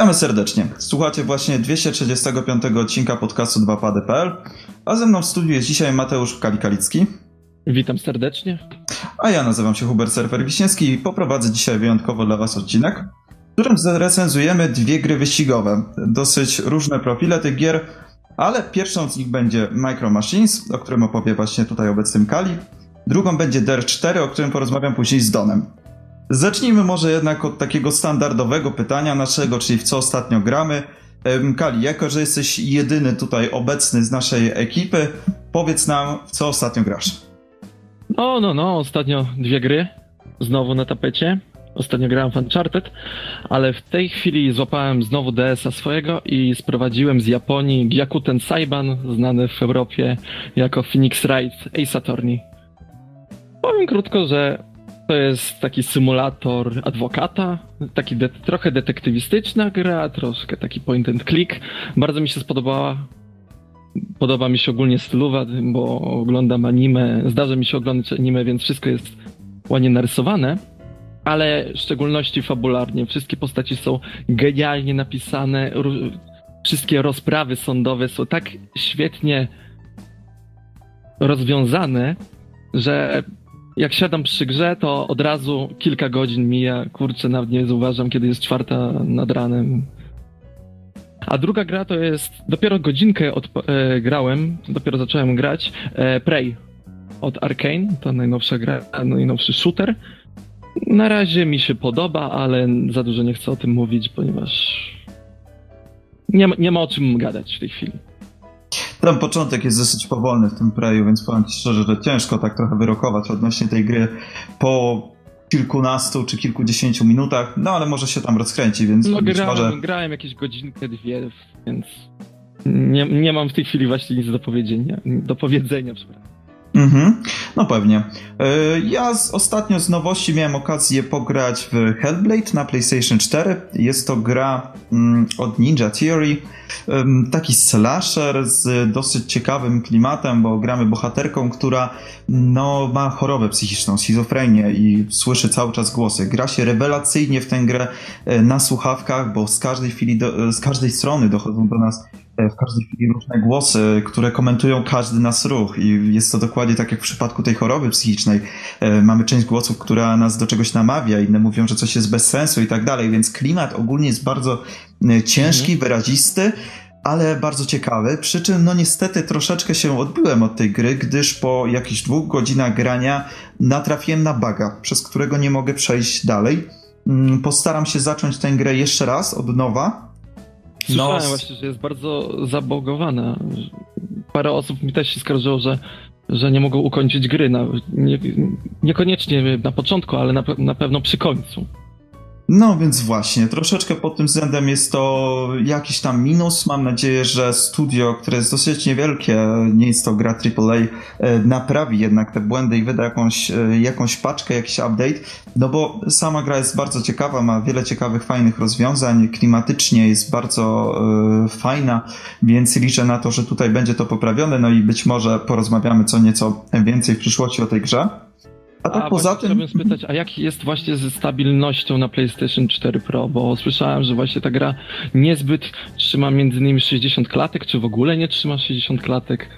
Witamy serdecznie. Słuchacie właśnie 235 odcinka podcastu 2pady.pl, a ze mną w studiu jest dzisiaj Mateusz Kalikalicki. Witam serdecznie. A ja nazywam się Hubert Serwer Wiśniewski i poprowadzę dzisiaj wyjątkowo dla Was odcinek, w którym zrecenzujemy dwie gry wyścigowe. Dosyć różne profile tych gier, ale pierwszą z nich będzie Micro Machines, o którym opowie właśnie tutaj obecnym Kali. Drugą będzie Der 4, o którym porozmawiam później z Donem. Zacznijmy może jednak od takiego standardowego pytania naszego, czyli w co ostatnio gramy. Kali, jako że jesteś jedyny tutaj obecny z naszej ekipy, powiedz nam, w co ostatnio grasz. No, no, no, ostatnio dwie gry znowu na tapecie. Ostatnio grałem w Uncharted, ale w tej chwili złapałem znowu DS-a swojego i sprowadziłem z Japonii Gyakuten Saiban, znany w Europie jako Phoenix Wright Ace Attorney. Powiem krótko, że to jest taki symulator adwokata, taki de trochę detektywistyczna gra, troszkę taki point and click. Bardzo mi się spodobała. Podoba mi się ogólnie stylowa, bo oglądam anime, zdarza mi się oglądać anime, więc wszystko jest ładnie narysowane, ale w szczególności fabularnie. Wszystkie postaci są genialnie napisane, wszystkie rozprawy sądowe są tak świetnie rozwiązane, że jak siadam przy grze, to od razu kilka godzin mija. Kurczę, nawet nie zauważam, kiedy jest czwarta nad ranem. A druga gra to jest. Dopiero godzinkę od, e, grałem, dopiero zacząłem grać. E, Prey od Arkane, to najnowsza gra, najnowszy shooter. Na razie mi się podoba, ale za dużo nie chcę o tym mówić, ponieważ nie ma, nie ma o czym gadać w tej chwili. Ten początek jest dosyć powolny w tym preju, więc powiem ci szczerze, że ciężko tak trochę wyrokować odnośnie tej gry po kilkunastu czy kilkudziesięciu minutach, no ale może się tam rozkręci, więc no, grałem, może... grałem jakieś godzinkę, dwie, więc nie, nie mam w tej chwili właśnie nic do powiedzenia, do powiedzenia, przepraszam. Mhm, no pewnie. E, ja z, ostatnio z nowości miałem okazję pograć w Hellblade na PlayStation 4. Jest to gra mm, od Ninja Theory. Taki slasher z dosyć ciekawym klimatem, bo gramy bohaterką, która no, ma chorobę psychiczną, schizofrenię i słyszy cały czas głosy. Gra się rewelacyjnie w tę grę e, na słuchawkach, bo z każdej chwili, do, z każdej strony dochodzą do nas w każdej chwili różne głosy, które komentują każdy nas ruch i jest to dokładnie tak jak w przypadku tej choroby psychicznej. E, mamy część głosów, która nas do czegoś namawia, inne mówią, że coś jest bez sensu i tak dalej, więc klimat ogólnie jest bardzo e, ciężki, mhm. wyrazisty, ale bardzo ciekawy. Przy czym, no niestety, troszeczkę się odbyłem od tej gry, gdyż po jakichś dwóch godzinach grania natrafiłem na baga, przez którego nie mogę przejść dalej. Mm, postaram się zacząć tę grę jeszcze raz od nowa, Słyszałem no, właśnie, że jest bardzo zabogowana. Parę osób mi też się skarżyło, że, że nie mogą ukończyć gry. Na, nie, niekoniecznie na początku, ale na, na pewno przy końcu. No więc właśnie, troszeczkę pod tym względem jest to jakiś tam minus. Mam nadzieję, że studio, które jest dosyć niewielkie, nie jest to gra AAA, e, naprawi jednak te błędy i wyda jakąś, e, jakąś paczkę, jakiś update. No bo sama gra jest bardzo ciekawa, ma wiele ciekawych, fajnych rozwiązań, klimatycznie jest bardzo e, fajna, więc liczę na to, że tutaj będzie to poprawione, no i być może porozmawiamy co nieco więcej w przyszłości o tej grze. A tak a poza tym. Chciałbym spytać, a jak jest właśnie ze stabilnością na PlayStation 4 Pro? Bo słyszałem, że właśnie ta gra niezbyt trzyma między innymi 60 klatek, czy w ogóle nie trzyma 60 klatek,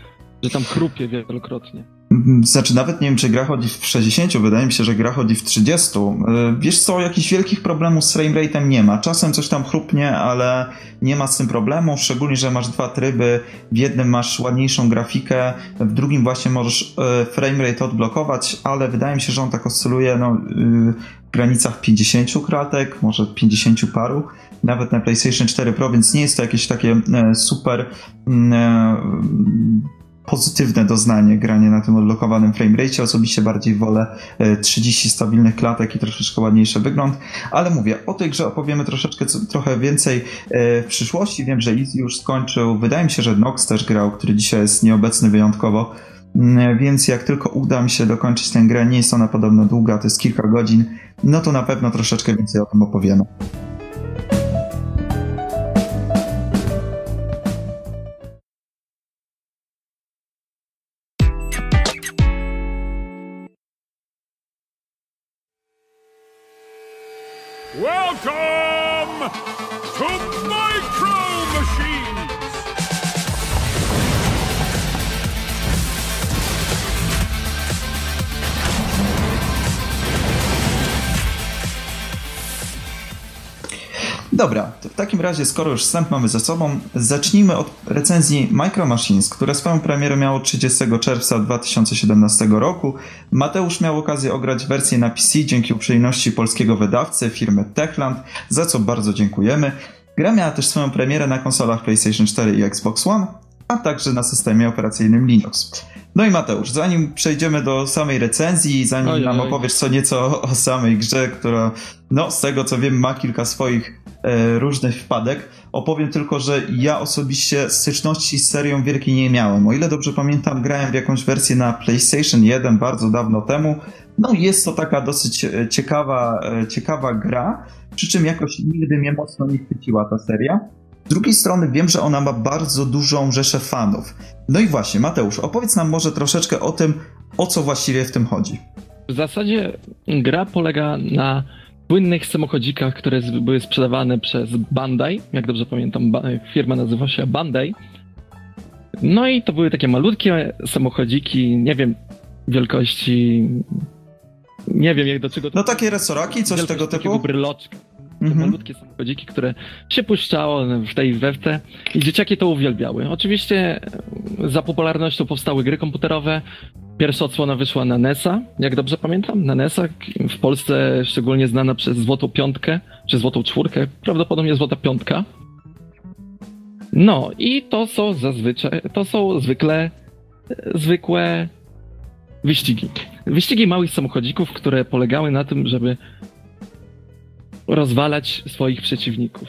że tam chrupie wielokrotnie. Znaczy, nawet nie wiem, czy gra chodzi w 60, wydaje mi się, że gra chodzi w 30. E, wiesz co, jakichś wielkich problemów z framerate'em nie ma. Czasem coś tam chrupnie, ale nie ma z tym problemu, szczególnie, że masz dwa tryby. W jednym masz ładniejszą grafikę, w drugim właśnie możesz e, framerate odblokować, ale wydaje mi się, że on tak oscyluje no, e, w granicach 50 kratek, może 50 paru nawet na PlayStation 4 Pro, więc nie jest to jakieś takie super mm, pozytywne doznanie granie na tym odblokowanym framerate. Osobiście bardziej wolę 30 e, stabilnych klatek i troszeczkę ładniejszy wygląd, ale mówię, o tej grze opowiemy troszeczkę trochę więcej e, w przyszłości. Wiem, że Easy już skończył, wydaje mi się, że Nox też grał, który dzisiaj jest nieobecny wyjątkowo, mm, więc jak tylko uda mi się dokończyć tę grę, nie jest ona podobno długa, to jest kilka godzin, no to na pewno troszeczkę więcej o tym opowiemy. Welcome to Micro Machines! Dobra, to w takim razie, skoro już wstęp mamy za sobą, zacznijmy od recenzji Micro Machines, które swoją premierę miało 30 czerwca 2017 roku. Mateusz miał okazję ograć wersję na PC dzięki uprzejmości polskiego wydawcy, firmy Techland, za co bardzo dziękujemy. Gra miała też swoją premierę na konsolach PlayStation 4 i Xbox One, a także na systemie operacyjnym Linux. No i Mateusz, zanim przejdziemy do samej recenzji, zanim Ojej. nam opowiesz co nieco o samej grze, która, no z tego co wiem, ma kilka swoich różnych wpadek, opowiem tylko, że ja osobiście styczności z serią wielkiej nie miałem. O ile dobrze pamiętam, grałem w jakąś wersję na PlayStation 1 bardzo dawno temu. No jest to taka dosyć e, ciekawa, e, ciekawa gra, przy czym jakoś nigdy mnie mocno nie chwyciła ta seria. Z drugiej strony wiem, że ona ma bardzo dużą rzeszę fanów. No i właśnie, Mateusz, opowiedz nam może troszeczkę o tym, o co właściwie w tym chodzi. W zasadzie gra polega na płynnych samochodzikach, które były sprzedawane przez Bandai. Jak dobrze pamiętam, firma nazywa się Bandai. No i to były takie malutkie samochodziki, nie wiem, wielkości. Nie wiem, jak do czego to. No takie resoraki, coś tego takiego typu? bryloczka. Te Mhm. malutkie samochodziki, które się puszczało w tej i we w te i dzieciaki to uwielbiały. Oczywiście za popularnością powstały gry komputerowe. Pierwsza odsłona wyszła na NESa, jak dobrze pamiętam, na NESa, w Polsce szczególnie znana przez Złotą Piątkę, czy Złotą Czwórkę, prawdopodobnie Złota Piątka. No i to są zazwyczaj, to są zwykle, zwykłe wyścigi. Wyścigi małych samochodzików, które polegały na tym, żeby rozwalać swoich przeciwników.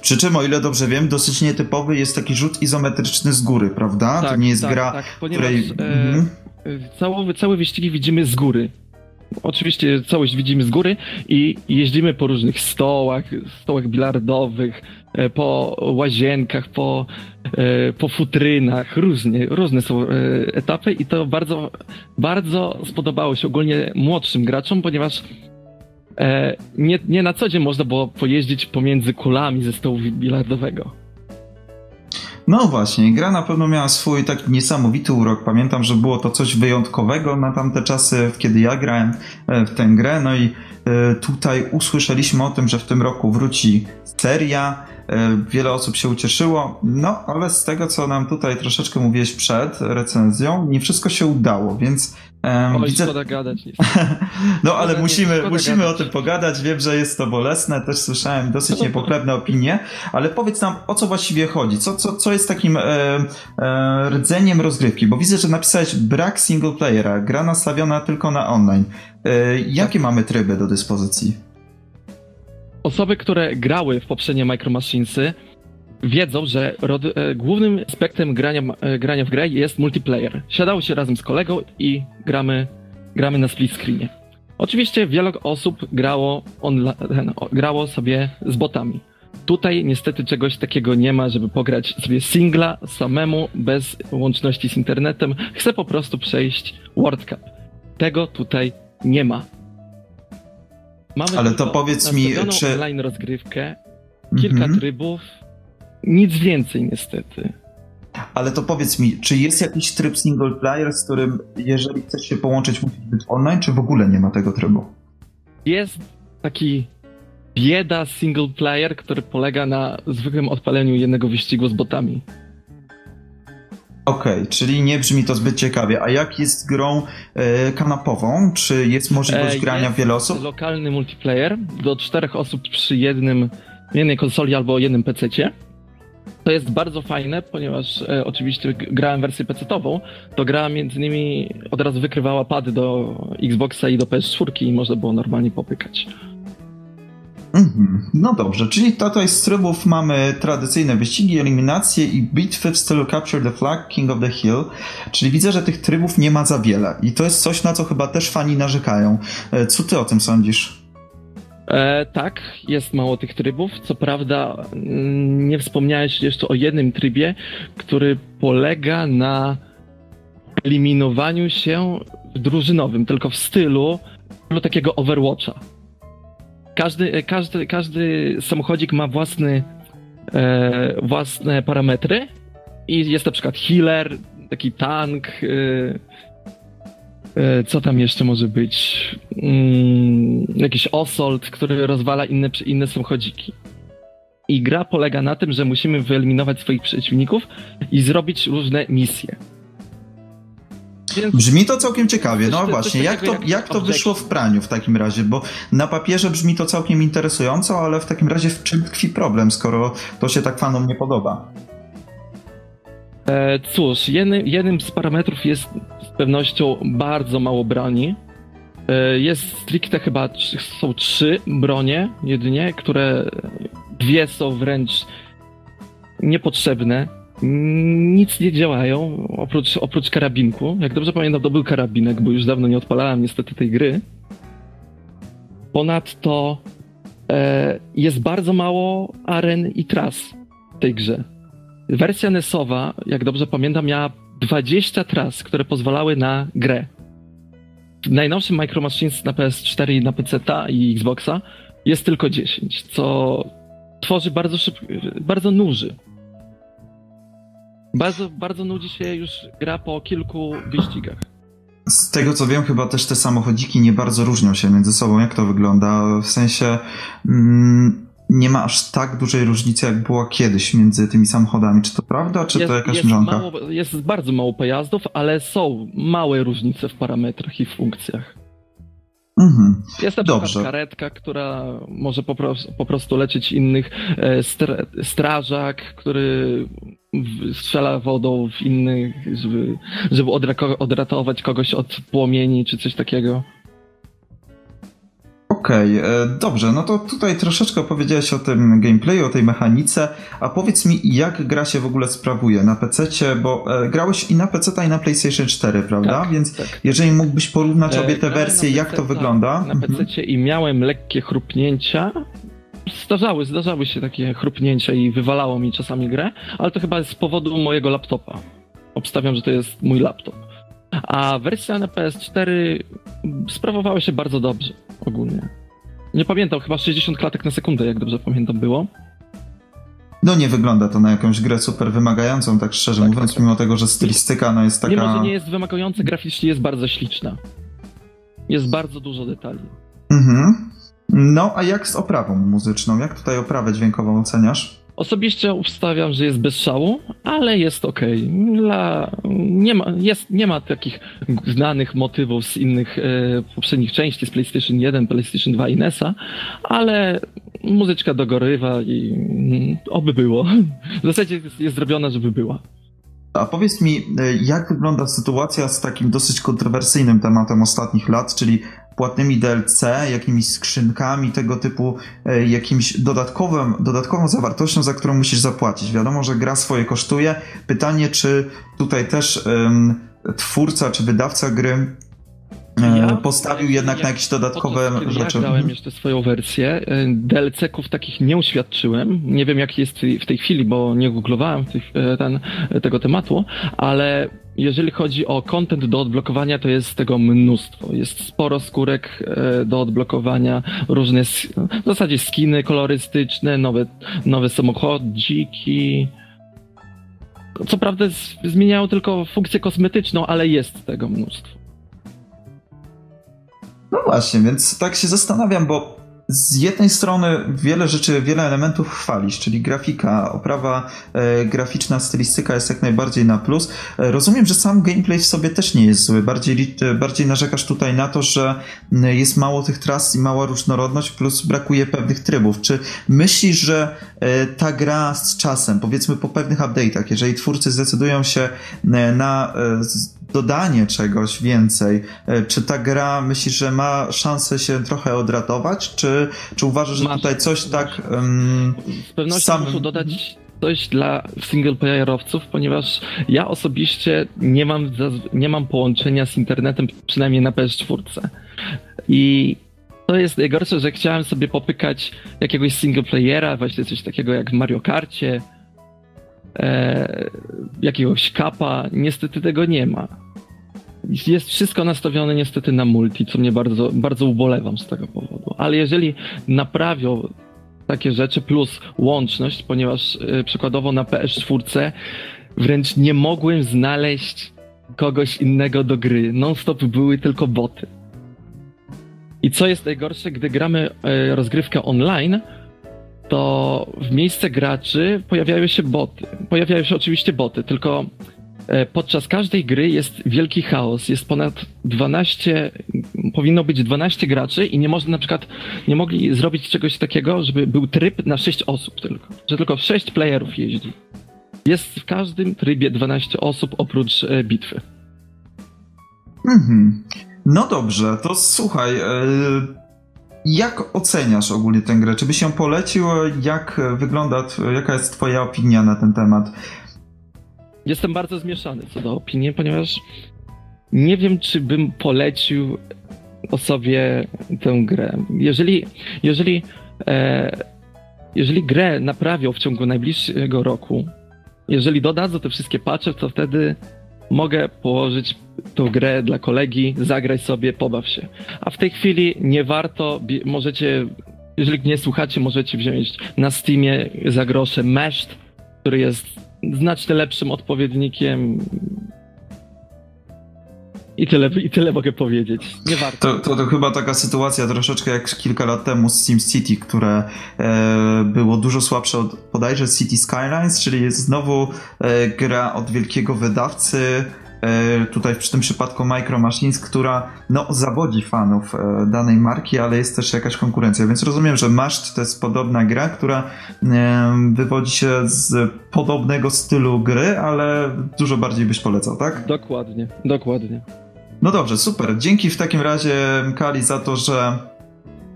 Przy czym, o ile dobrze wiem, dosyć nietypowy jest taki rzut izometryczny z góry, prawda? to nie jest tak, gra, tak, ponieważ której... e, Mhm. całe, całe wyścigi widzimy z góry. Oczywiście całość widzimy z góry i jeździmy po różnych stołach, stołach bilardowych, e, po łazienkach, po, e, po futrynach, różnie, różne są e, etapy i to bardzo, bardzo spodobało się ogólnie młodszym graczom, ponieważ nie, nie na co dzień można było pojeździć pomiędzy kulami ze stołu bilardowego. No właśnie, gra na pewno miała swój taki niesamowity urok. Pamiętam, że było to coś wyjątkowego na tamte czasy, kiedy ja grałem e, w tę grę. No i e, tutaj usłyszeliśmy o tym, że w tym roku wróci seria. E, Wiele osób się ucieszyło, no ale z tego, co nam tutaj troszeczkę mówiłeś przed recenzją, nie wszystko się udało, więc em, Oj, widzę, szkoda gadać. No ale nie, musimy, musimy o gadać. tym pogadać. Wiem, że jest to bolesne. Też słyszałem dosyć niepochlebne opinie, ale powiedz nam, o co właściwie chodzi? Co, co, co jest takim e, e, rdzeniem rozgrywki? Bo widzę, że napisałeś brak single playera, gra nastawiona tylko na online. E, jakie mamy tryby do dyspozycji? Osoby, które grały w poprzednie Micro Machinesy, wiedzą, że rod, e, głównym aspektem grania, e, grania w grę jest multiplayer. Siadało się razem z kolegą i gramy, gramy na split screenie. Oczywiście wiele osób grało, grało sobie z botami. Tutaj niestety czegoś takiego nie ma, żeby pograć sobie singla samemu, bez łączności z internetem. Chcę po prostu przejść World Cup. Tego tutaj nie ma. Mamy Ale to powiedz mi, czy- online rozgrywkę, kilka Mhm. trybów, nic więcej niestety. Ale to powiedz mi, czy jest jakiś tryb single player, z którym jeżeli chcesz się połączyć, musisz być online, czy w ogóle nie ma tego trybu? Jest taki bieda single player, który polega na zwykłym odpaleniu jednego wyścigu z botami. Okej, czyli nie brzmi to zbyt ciekawie. A jak jest grą e, kanapową? Czy jest możliwość E, grania wiele osób? Lokalny multiplayer do czterech osób przy jednym, jednej konsoli albo jednym PC-cie. To jest bardzo fajne, ponieważ e, oczywiście grałem wersję PC-tową, to gra między innymi od razu wykrywała pady do Xboxa i do PS4 i można było normalnie popykać. Mhm. No dobrze, czyli tutaj z trybów mamy tradycyjne wyścigi, eliminacje i bitwy w stylu Capture the Flag, King of the Hill, czyli widzę, że tych trybów nie ma za wiele i to jest coś, na co chyba też fani narzekają. E, Co ty o tym sądzisz? E, tak, jest mało tych trybów. Co prawda, mm, nie wspomniałeś jeszcze o jednym trybie, który polega na eliminowaniu się w drużynowym, tylko w stylu, stylu takiego Overwatcha. Każdy, każdy, każdy samochodzik ma własny, e, własne parametry i jest na przykład healer, taki tank, e, e, co tam jeszcze może być? Mm, jakiś assault, który rozwala inne, inne samochodziki. I gra polega na tym, że musimy wyeliminować swoich przeciwników i zrobić różne misje. Więc Brzmi to całkiem ciekawie. No coś właśnie, jak to, jak jak to wyszło w praniu w takim razie? Bo na papierze brzmi to całkiem interesująco, ale w takim razie w czym tkwi problem, skoro to się tak fanom nie podoba? E, Cóż, jednym, jednym z parametrów jest z pewnością bardzo mało broni. E, Jest stricte chyba są trzy bronie jedynie, które dwie są wręcz niepotrzebne. Nic nie działają oprócz, oprócz karabinku. Jak dobrze pamiętam, to był karabinek, bo już dawno nie odpalałem niestety tej gry. Ponadto e, jest bardzo mało aren i tras w tej grze. Wersja NES-owa, jak dobrze pamiętam, miała 20 tras, które pozwalały na grę. W najnowszym Micro Machines na PS4 i na PC i Xboxa jest tylko 10, co tworzy bardzo szybko, bardzo nuży. Bardzo, bardzo nudzi się już gra po kilku wyścigach. Z tego co wiem, chyba też te samochodziki nie bardzo różnią się między sobą. Jak to wygląda? W sensie mm, nie ma aż tak dużej różnicy, jak było kiedyś między tymi samochodami. Czy to prawda, czy to jakaś jest, mrzonka? mało, jest bardzo mało pojazdów, ale są małe różnice w parametrach i funkcjach. Mhm. Jest na Dobrze. przykład karetka, która może po, po prostu leczyć innych, e, stra- strażak, który w- strzela wodą w innych, żeby, żeby odratować kogoś od płomieni czy coś takiego. Okej, e, dobrze, no to tutaj troszeczkę opowiedziałeś o tym gameplayu, o tej mechanice, a powiedz mi, jak gra się w ogóle sprawuje na PC, bo e, grałeś i na PC, i na PlayStation 4, prawda? Tak, Więc tak. jeżeli mógłbyś porównać E, obie te wersje, jak to wygląda? Na Mhm. PC i miałem lekkie chrupnięcia. Zdarzały, zdarzały się takie chrupnięcia i wywalało mi czasami grę, ale to chyba z powodu mojego laptopa. Obstawiam, że to jest mój laptop. A wersja na PS4 sprawowała się bardzo dobrze ogólnie. Nie pamiętam, chyba 60 klatek na sekundę, jak dobrze pamiętam było. No nie wygląda to na jakąś grę super wymagającą, tak szczerze Tak, mówiąc, tak, tak. mimo tego, że stylistyka no jest taka... Mimo, że nie jest wymagająca, graficznie jest bardzo śliczna. Jest bardzo dużo detali. Mhm. No, a jak z oprawą muzyczną? Jak tutaj oprawę dźwiękową oceniasz? Osobiście ustawiam, że jest bez szału, ale jest ok. Dla... Nie, ma, jest, nie ma takich znanych motywów z innych e, poprzednich części, z PlayStation 1, PlayStation 2 i NES-a, ale muzyczka dogorywa i mm, oby było. W zasadzie jest, jest zrobiona, żeby była. A powiedz mi, e, jak wygląda sytuacja z takim dosyć kontrowersyjnym tematem ostatnich lat, czyli płatnymi DLC, jakimiś skrzynkami, tego typu e, jakimś dodatkowym, dodatkową zawartością, za którą musisz zapłacić. Wiadomo, że gra swoje kosztuje. Pytanie, czy tutaj też twórca czy wydawca gry e, Ja- postawił jednak ja- na jakieś dodatkowe rzeczy. Ja grałem Mhm. jeszcze swoją wersję. e, DLC-ków takich nie uświadczyłem. Nie wiem, jak jest w tej chwili, bo nie googlowałem e, ten, tego tematu, ale jeżeli chodzi o content do odblokowania, to jest tego mnóstwo. Jest sporo skórek e, do odblokowania, różne w zasadzie skiny kolorystyczne, nowe, nowe samochodziki. Co prawda zmieniają tylko funkcję kosmetyczną, ale jest tego mnóstwo. No właśnie, więc tak się zastanawiam, bo z jednej strony wiele rzeczy, wiele elementów chwalisz, czyli grafika, oprawa e, graficzna, stylistyka jest jak najbardziej na plus. E, rozumiem, że sam gameplay w sobie też nie jest zły. Bardziej, e, bardziej narzekasz tutaj na to, że jest mało tych tras i mała różnorodność, plus brakuje pewnych trybów. Czy myślisz, że e, ta gra z czasem, powiedzmy po pewnych update'ach, jeżeli twórcy zdecydują się e, na e, dodanie czegoś więcej, e, czy ta gra myślisz, że ma szansę się trochę odratować, czy, czy uważasz, że Ma tutaj coś ma tak... em, Z pewnością muszą dodać coś dla singleplayerowców, ponieważ ja osobiście nie mam, nie mam połączenia z internetem, przynajmniej na PS4. I to jest najgorsze, że chciałem sobie popykać jakiegoś singleplayera, właśnie coś takiego jak w Mario Karcie, e, jakiegoś kapa. Niestety tego nie ma. jest wszystko nastawione niestety na multi, co mnie bardzo, bardzo ubolewam z tego powodu. Ale jeżeli naprawią takie rzeczy plus łączność, ponieważ y, przykładowo na PS4 wręcz nie mogłem znaleźć kogoś innego do gry. Non-stop były tylko boty. I co jest najgorsze, gdy gramy y, rozgrywkę online, to w miejsce graczy pojawiają się boty. Pojawiają się oczywiście boty, tylko e, podczas każdej gry jest wielki chaos. Jest ponad 12, powinno być 12 graczy i nie można na przykład, nie mogli zrobić czegoś takiego, żeby był tryb na 6 osób tylko. Że tylko 6 playerów jeździ. Jest w każdym trybie 12 osób oprócz e, bitwy. Mhm. No dobrze, to słuchaj, e, jak oceniasz ogólnie tę grę? Czy byś ją polecił? Jak wygląda, jaka jest twoja opinia na ten temat? Jestem bardzo zmieszany co do opinii, ponieważ nie wiem, czy bym polecił osobie tę grę. Jeżeli, jeżeli, e, jeżeli grę naprawią w ciągu najbliższego roku, jeżeli dodadzą te wszystkie patche, to wtedy mogę położyć tą grę dla kolegi, zagraj sobie, pobaw się. A w tej chwili nie warto, możecie, jeżeli nie słuchacie, możecie wziąć na Steamie za grosze Meshed, który jest znacznie lepszym odpowiednikiem i tyle, I tyle mogę powiedzieć. Nie warto. To, to, to, chyba taka sytuacja troszeczkę jak kilka lat temu z SimCity, które e, było dużo słabsze od bodajże City Skylines, czyli jest znowu e, gra od wielkiego wydawcy, tutaj w tym przypadku Micro Machines, która no, zawodzi fanów e, danej marki, ale jest też jakaś konkurencja, więc rozumiem, że Mashed to jest podobna gra, która e, wywodzi się z podobnego stylu gry, ale dużo bardziej byś polecał, tak? Dokładnie, dokładnie. No dobrze, super. Dzięki w takim razie Kali za to, że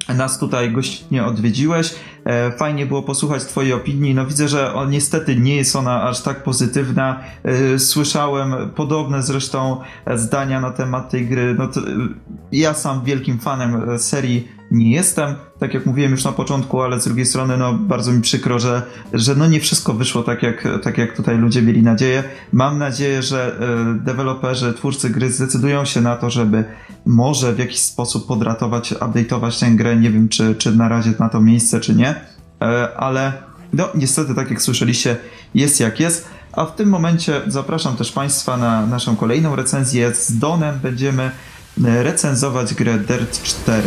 nas tutaj gościnnie odwiedziłeś. E, fajnie było posłuchać Twojej opinii. No widzę, że on, niestety nie jest ona aż tak pozytywna. E, słyszałem podobne zresztą zdania na temat tej gry. No to, ja sam wielkim fanem serii nie jestem, tak jak mówiłem już na początku, ale z drugiej strony no bardzo mi przykro, że, że no nie wszystko wyszło tak jak, tak jak tutaj ludzie mieli nadzieję. Mam nadzieję, że e, deweloperzy, twórcy gry zdecydują się na to, żeby może w jakiś sposób podratować, update'ować tę grę. Nie wiem, czy, czy na razie na to miejsce, czy nie, e, ale no niestety, tak jak słyszeliście, jest jak jest. A w tym momencie zapraszam też Państwa na naszą kolejną recenzję. Z Donem będziemy e, recenzować grę Dirt 4.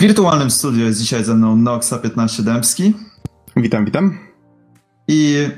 W wirtualnym studiu jest dzisiaj ze mną Noxa 15 Dębski. Witam, witam. I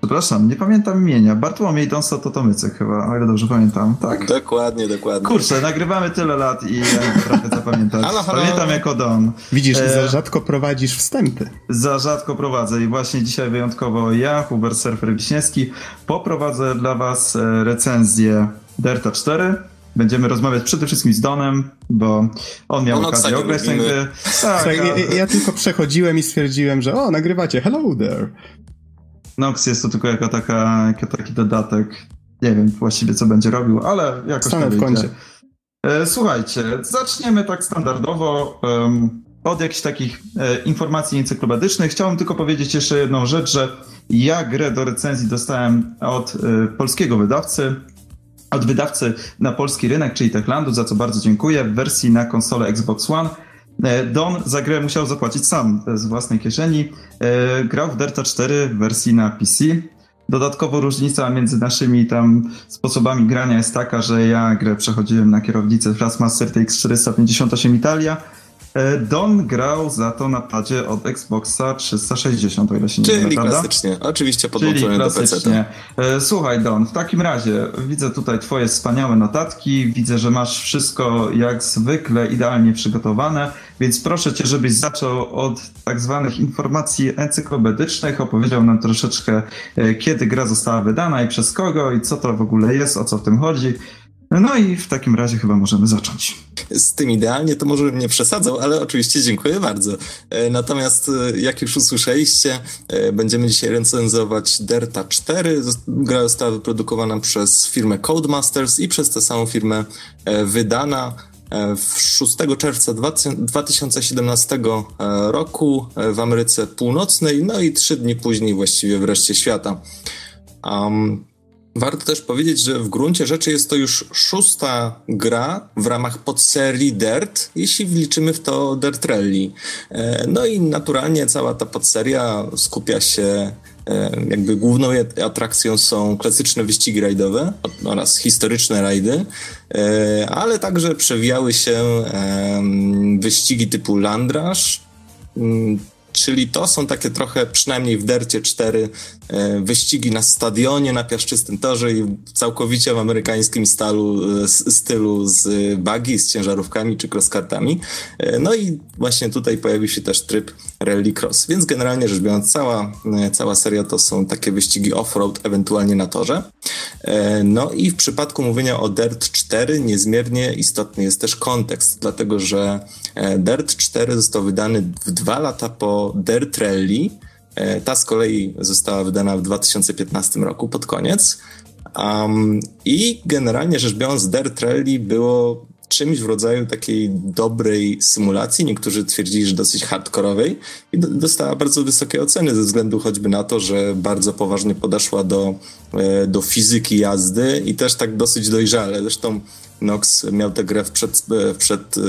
Przepraszam, nie pamiętam imienia. Bartłomiej Donsto Totomycek chyba, o ile dobrze pamiętam, tak? Dokładnie, dokładnie. Kurczę, nagrywamy tyle lat i ja trochę zapamiętać. halo, halo. Pamiętam jako Don. Widzisz, e... za rzadko prowadzisz wstępy. Za rzadko prowadzę i właśnie dzisiaj wyjątkowo ja, Hubert Surfer Wiśniewski, poprowadzę dla was e, recenzję Derta 4, Będziemy rozmawiać przede wszystkim z Donem, bo on miał on okazję ograć tę grę. Tak, ja, ja, tylko przechodziłem i stwierdziłem, że o, nagrywacie, hello there. Nox jest to tylko jako, taka, jako taki dodatek. Nie wiem właściwie, co będzie robił, ale jakoś Stanę w kącie. E, słuchajcie, zaczniemy tak standardowo um, od jakichś takich e, informacji encyklopedycznych. Chciałem tylko powiedzieć jeszcze jedną rzecz, że ja grę do recenzji dostałem od e, polskiego wydawcy, od wydawcy na polski rynek, czyli Techlandu, za co bardzo dziękuję, w wersji na konsolę Xbox One. E, Don za grę musiał zapłacić sam z własnej kieszeni. E, grał w Delta 4 w wersji na PC. Dodatkowo różnica między naszymi tam sposobami grania jest taka, że ja grę przechodziłem na kierownicę Fastmaster TX 458 Italia, Don grał za to na padzie od Xboxa 360, o ile się nie mylę, Czyli prawda? klasycznie, oczywiście podłączony do PC. E, Słuchaj Don, w takim razie widzę tutaj twoje wspaniałe notatki, widzę, że masz wszystko jak zwykle idealnie przygotowane, więc proszę cię, żebyś zaczął od tak zwanych informacji encyklopedycznych, opowiedział nam troszeczkę e, kiedy gra została wydana i przez kogo i co to w ogóle jest, o co w tym chodzi. No i w takim razie chyba możemy zacząć. Z tym idealnie to może bym nie przesadzał, ale oczywiście dziękuję bardzo. E, Natomiast e, jak już usłyszeliście, e, będziemy dzisiaj recenzować Derta 4. Zos- Gra została wyprodukowana przez firmę Codemasters i przez tę samą firmę wydana w 6 czerwca 2000 2017 e, roku w Ameryce Północnej, no i trzy dni później właściwie w reszcie świata. Um, Warto też powiedzieć, że w gruncie rzeczy jest to już szósta gra w ramach podserii Dirt, jeśli wliczymy w to Dirt Rally. E, No i naturalnie cała ta podseria skupia się, e, jakby główną atrakcją są klasyczne wyścigi rajdowe oraz historyczne rajdy, e, ale także przewijały się wyścigi typu Land Rush, Mm, Czyli to są takie trochę, przynajmniej w Dercie 4, e, wyścigi na stadionie, na piaszczystym torze i całkowicie w amerykańskim stalu, e, stylu z buggy, z ciężarówkami czy crosskartami. E, No i właśnie tutaj pojawił się też tryb Rally Cross. Więc generalnie rzecz biorąc, cała, cała seria to są takie wyścigi off-road, ewentualnie na torze. No i w przypadku mówienia o Dirt 4 niezmiernie istotny jest też kontekst, dlatego że Dirt 4 został wydany w dwa lata po Dirt Rally. E, Ta z kolei została wydana w 2015 roku pod koniec. Um, I generalnie rzecz biorąc, Dirt Rally było czymś w rodzaju takiej dobrej symulacji. Niektórzy twierdzili, że dosyć hardkorowej i do, dostała bardzo wysokie oceny ze względu choćby na to, że bardzo poważnie podeszła do, e, do fizyki jazdy i też tak dosyć dojrzale. Zresztą Nox miał tę grę w, przed, e, przed, e,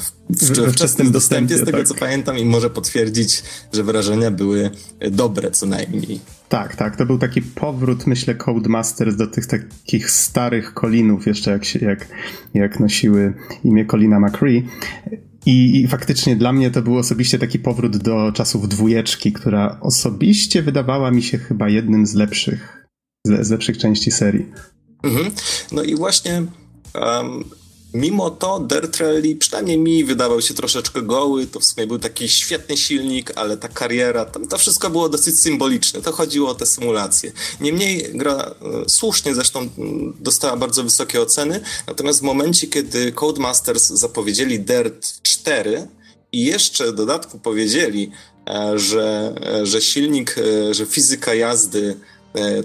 w, w, wczesnym dostępie, z tego tak. co pamiętam i może potwierdzić, że wrażenia były dobre co najmniej. Tak, tak, to był taki powrót, myślę, Codemasters do tych takich starych Colinów, jeszcze jak, się, jak, jak nosiły imię Colina McCree. I, I faktycznie dla mnie to był osobiście taki powrót do czasów dwójeczki, która osobiście wydawała mi się chyba jednym z lepszych, z, z lepszych części serii. Mhm. No i właśnie um, mimo to Dirt Rally przynajmniej mi wydawał się troszeczkę goły, to w sumie był taki świetny silnik, ale ta kariera, tam to wszystko było dosyć symboliczne, to chodziło o te symulacje. Niemniej gra e, słusznie zresztą dostała bardzo wysokie oceny, natomiast w momencie, kiedy Codemasters zapowiedzieli Dirt 4 i jeszcze w dodatku powiedzieli, e, że, e, że silnik, że fizyka jazdy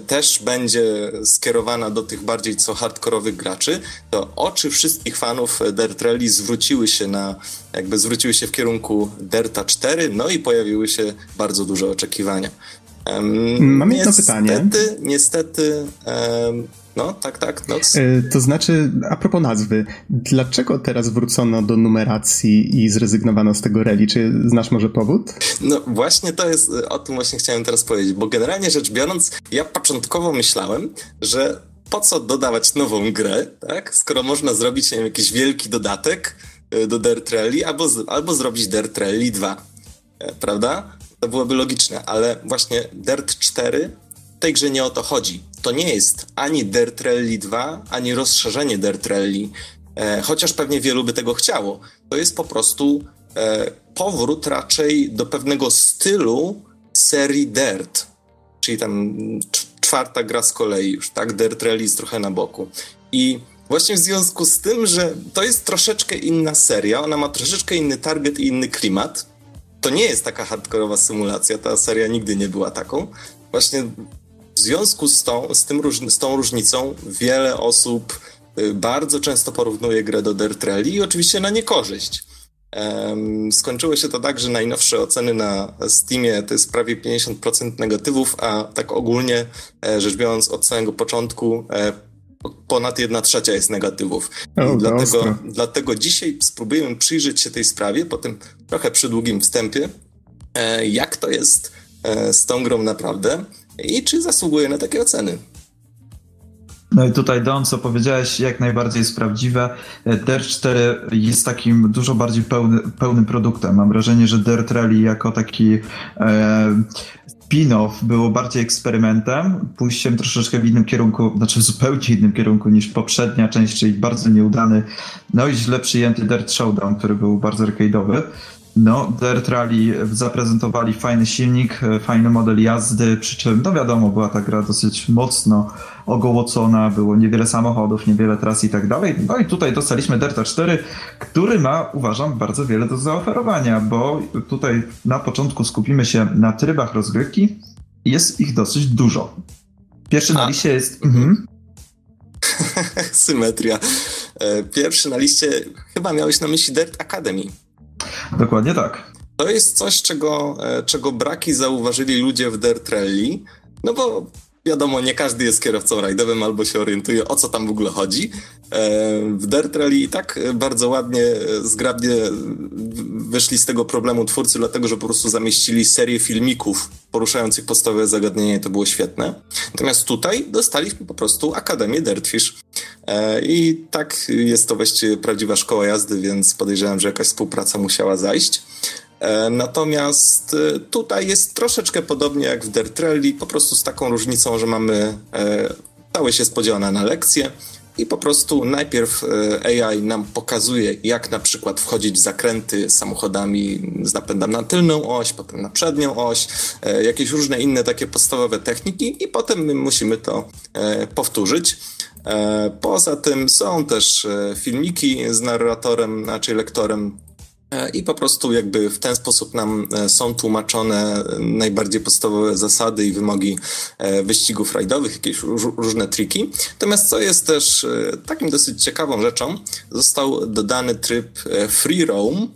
też będzie skierowana do tych bardziej co hardkorowych graczy, to oczy wszystkich fanów Dirt Rally zwróciły się na, jakby zwróciły się w kierunku Dirta 4, no i pojawiły się bardzo duże oczekiwania. Mam jedno pytanie. Niestety, niestety, no tak, tak, no. E, To znaczy, a propos nazwy, dlaczego teraz wrócono do numeracji i zrezygnowano z tego rally? Czy znasz może powód? No właśnie to jest, o tym właśnie chciałem teraz powiedzieć, bo generalnie rzecz biorąc, ja początkowo myślałem, że po co dodawać nową grę, tak? Skoro można zrobić nie wiem, jakiś wielki dodatek y, do Dirt Rally, albo, albo zrobić Dirt Rally 2, e, prawda? To byłoby logiczne, ale właśnie Dirt 4 w tej grze nie o to chodzi. To nie jest ani Dirt Rally 2, ani rozszerzenie Dirt Rally, e, chociaż pewnie wielu by tego chciało. To jest po prostu e, powrót raczej do pewnego stylu serii Dirt, czyli tam cz- czwarta gra z kolei już, tak? Dirt Rally jest trochę na boku. I właśnie w związku z tym, że to jest troszeczkę inna seria, ona ma troszeczkę inny target i inny klimat, to nie jest taka hardkorowa symulacja, ta seria nigdy nie była taką. Właśnie w związku z tą, z tym róż, z tą różnicą wiele osób y, bardzo często porównuje grę do Dirt Rally i oczywiście na niekorzyść. Skończyło się to tak, że najnowsze oceny na Steamie to jest prawie 50% negatywów, a tak ogólnie e, rzecz biorąc od samego początku e, ponad 1 trzecia jest negatywów. O, to I dlatego, dlatego dzisiaj spróbujemy przyjrzeć się tej sprawie po tym trochę przydługim wstępie, e, jak to jest z tą grą naprawdę i czy zasługuje na takie oceny. No i tutaj Don, co powiedziałeś, jak najbardziej jest prawdziwe. Dirt 4 jest takim dużo bardziej pełny, pełnym produktem. Mam wrażenie, że Dirt Rally jako taki e, spin-off było bardziej eksperymentem, pójściem troszeczkę w innym kierunku, znaczy w zupełnie innym kierunku niż poprzednia część, czyli bardzo nieudany, no i źle przyjęty Dirt Showdown, który był bardzo arcade'owy. No, Dirt Rally zaprezentowali fajny silnik, e, fajny model jazdy, przy czym, no wiadomo, była ta gra dosyć mocno ogołocona, było niewiele samochodów, niewiele tras i tak dalej. No i tutaj dostaliśmy Delta 4, który ma, uważam, bardzo wiele do zaoferowania, bo tutaj na początku skupimy się na trybach rozgrywki. Jest ich dosyć dużo. Pierwszy na liście jest... Mhm. Symetria. E, pierwszy na liście chyba miałeś na myśli Dirt Academy. Dokładnie tak. To jest coś, czego, e, czego braki zauważyli ludzie w Dirt Rally, no bo wiadomo, nie każdy jest kierowcą rajdowym albo się orientuje, o co tam w ogóle chodzi. E, w Dirt Rally i tak bardzo ładnie, e, zgrabnie wyszli z tego problemu twórcy, dlatego że po prostu zamieścili serię filmików poruszających podstawowe zagadnienie to było świetne. Natomiast tutaj dostaliśmy po prostu Akademię Dirtfish. I tak jest to właściwie prawdziwa szkoła jazdy, więc podejrzewam, że jakaś współpraca musiała zajść. E, natomiast e, tutaj jest troszeczkę podobnie jak w Dirt Rally, po prostu z taką różnicą, że mamy e, całość jest podzielona na lekcje i po prostu najpierw AI nam pokazuje, jak na przykład wchodzić w zakręty samochodami z napędem na tylną oś, potem na przednią oś, jakieś różne inne takie podstawowe techniki i potem my musimy to powtórzyć. Poza tym są też filmiki z narratorem, znaczy lektorem E, I po prostu jakby w ten sposób nam e, są tłumaczone najbardziej podstawowe zasady i wymogi e, wyścigów rajdowych, jakieś różne triki. Natomiast co jest też takim dosyć ciekawą rzeczą, został dodany tryb free roam,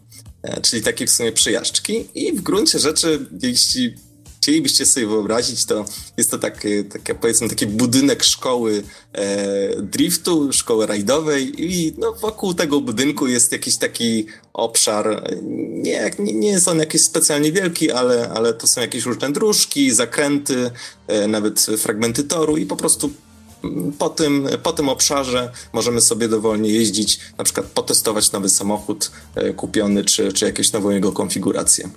czyli takie w sumie przejażdżki i w gruncie rzeczy, jeśli chcielibyście sobie wyobrazić, to jest to taki, taki powiedzmy taki budynek szkoły e, driftu, szkoły rajdowej i no, wokół tego budynku jest jakiś taki obszar, nie, nie, nie jest on jakiś specjalnie wielki, ale, ale to są jakieś różne dróżki, zakręty, e, nawet fragmenty toru i po prostu po tym, po tym obszarze możemy sobie dowolnie jeździć, na przykład potestować nowy samochód e, kupiony, czy, czy jakąś nową jego konfigurację.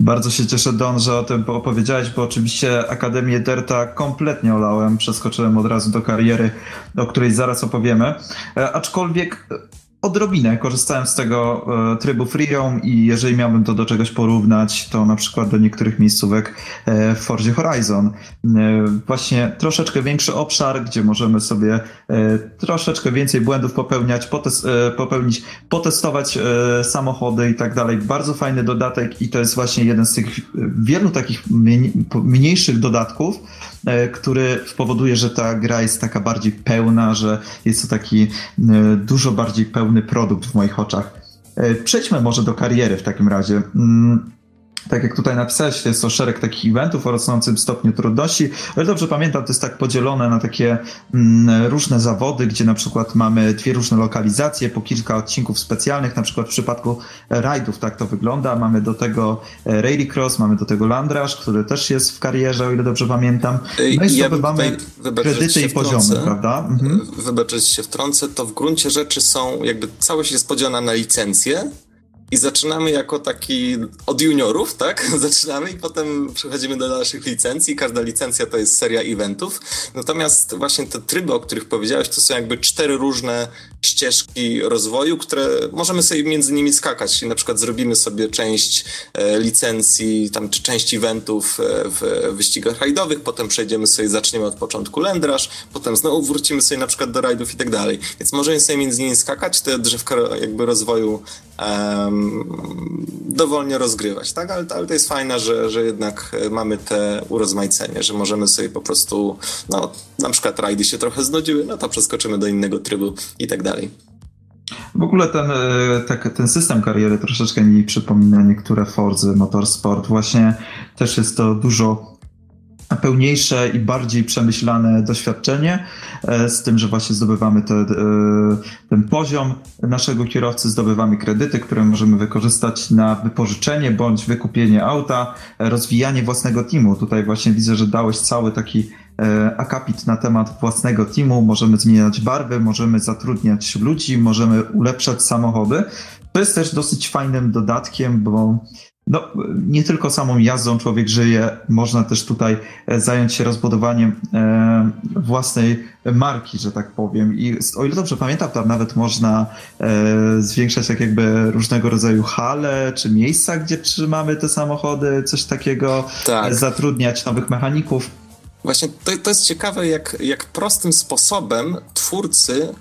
Bardzo się cieszę, Don, że o tym opowiedziałeś, bo oczywiście Akademię Derta kompletnie olałem. Przeskoczyłem od razu do kariery, o której zaraz opowiemy. E, aczkolwiek odrobinę korzystałem z tego e, trybu Freedom i jeżeli miałbym to do czegoś porównać, to na przykład do niektórych miejscówek e, w Forzie Horizon. E, właśnie troszeczkę większy obszar, gdzie możemy sobie e, troszeczkę więcej błędów popełniać, potes e, popełnić, potestować e, samochody i tak dalej. Bardzo fajny dodatek i to jest właśnie jeden z tych wielu takich mniejszych dodatków, który spowoduje, że ta gra jest taka bardziej pełna, że jest to taki dużo bardziej pełny produkt w moich oczach. E, przejdźmy może do kariery w takim razie. Tak jak tutaj napisałeś, jest to szereg takich eventów o rosnącym stopniu trudności, ale dobrze pamiętam, to jest tak podzielone na takie mm, różne zawody, gdzie na przykład mamy dwie różne lokalizacje, po kilka odcinków specjalnych, na przykład w przypadku rajdów tak to wygląda. Mamy do tego e, Rallycross, mamy do tego Landrash, który też jest w karierze, o ile dobrze pamiętam. No i zdobywamy ja kredyty i poziomy, prawda? Mhm. Wybaczyć się wtrącę, to w gruncie rzeczy są, jakby całość jest podzielona na licencje, i zaczynamy jako taki od juniorów, tak? Zaczynamy i potem przechodzimy do naszych licencji. Każda licencja to jest seria eventów. Natomiast właśnie te tryby, o których powiedziałeś, to są jakby cztery różne ścieżki rozwoju, które możemy sobie między nimi skakać. Na przykład zrobimy sobie część e, licencji, tam czy część eventów e, w wyścigach rajdowych, potem przejdziemy sobie, zaczniemy od początku lendraż, potem znowu wrócimy sobie na przykład do rajdów i tak dalej. Więc możemy sobie między nimi skakać, te drzewka jakby rozwoju dowolnie rozgrywać, tak? Ale, ale to jest fajne, że, że jednak mamy te urozmaicenie, że możemy sobie po prostu, no na przykład rajdy się trochę znudziły, no to przeskoczymy do innego trybu i tak dalej. W ogóle ten, e, tak, ten system kariery troszeczkę mi przypomina niektóre Forzy Motorsport. Właśnie też jest to dużo pełniejsze i bardziej przemyślane doświadczenie, e, z tym, że właśnie zdobywamy te, e, ten poziom naszego kierowcy, zdobywamy kredyty, które możemy wykorzystać na wypożyczenie bądź wykupienie auta, rozwijanie własnego teamu. Tutaj właśnie widzę, że dałeś cały taki akapit na temat własnego teamu, możemy zmieniać barwy, możemy zatrudniać ludzi, możemy ulepszać samochody. To jest też dosyć fajnym dodatkiem, bo no, nie tylko samą jazdą człowiek żyje, można też tutaj e, zająć się rozbudowaniem e, własnej marki, że tak powiem. I o ile dobrze pamiętam, tam nawet można e, zwiększać tak jakby różnego rodzaju hale, czy miejsca, gdzie trzymamy te samochody, coś takiego, tak. zatrudniać nowych mechaników. Właśnie to, to jest ciekawe, jak, jak prostym sposobem twórcy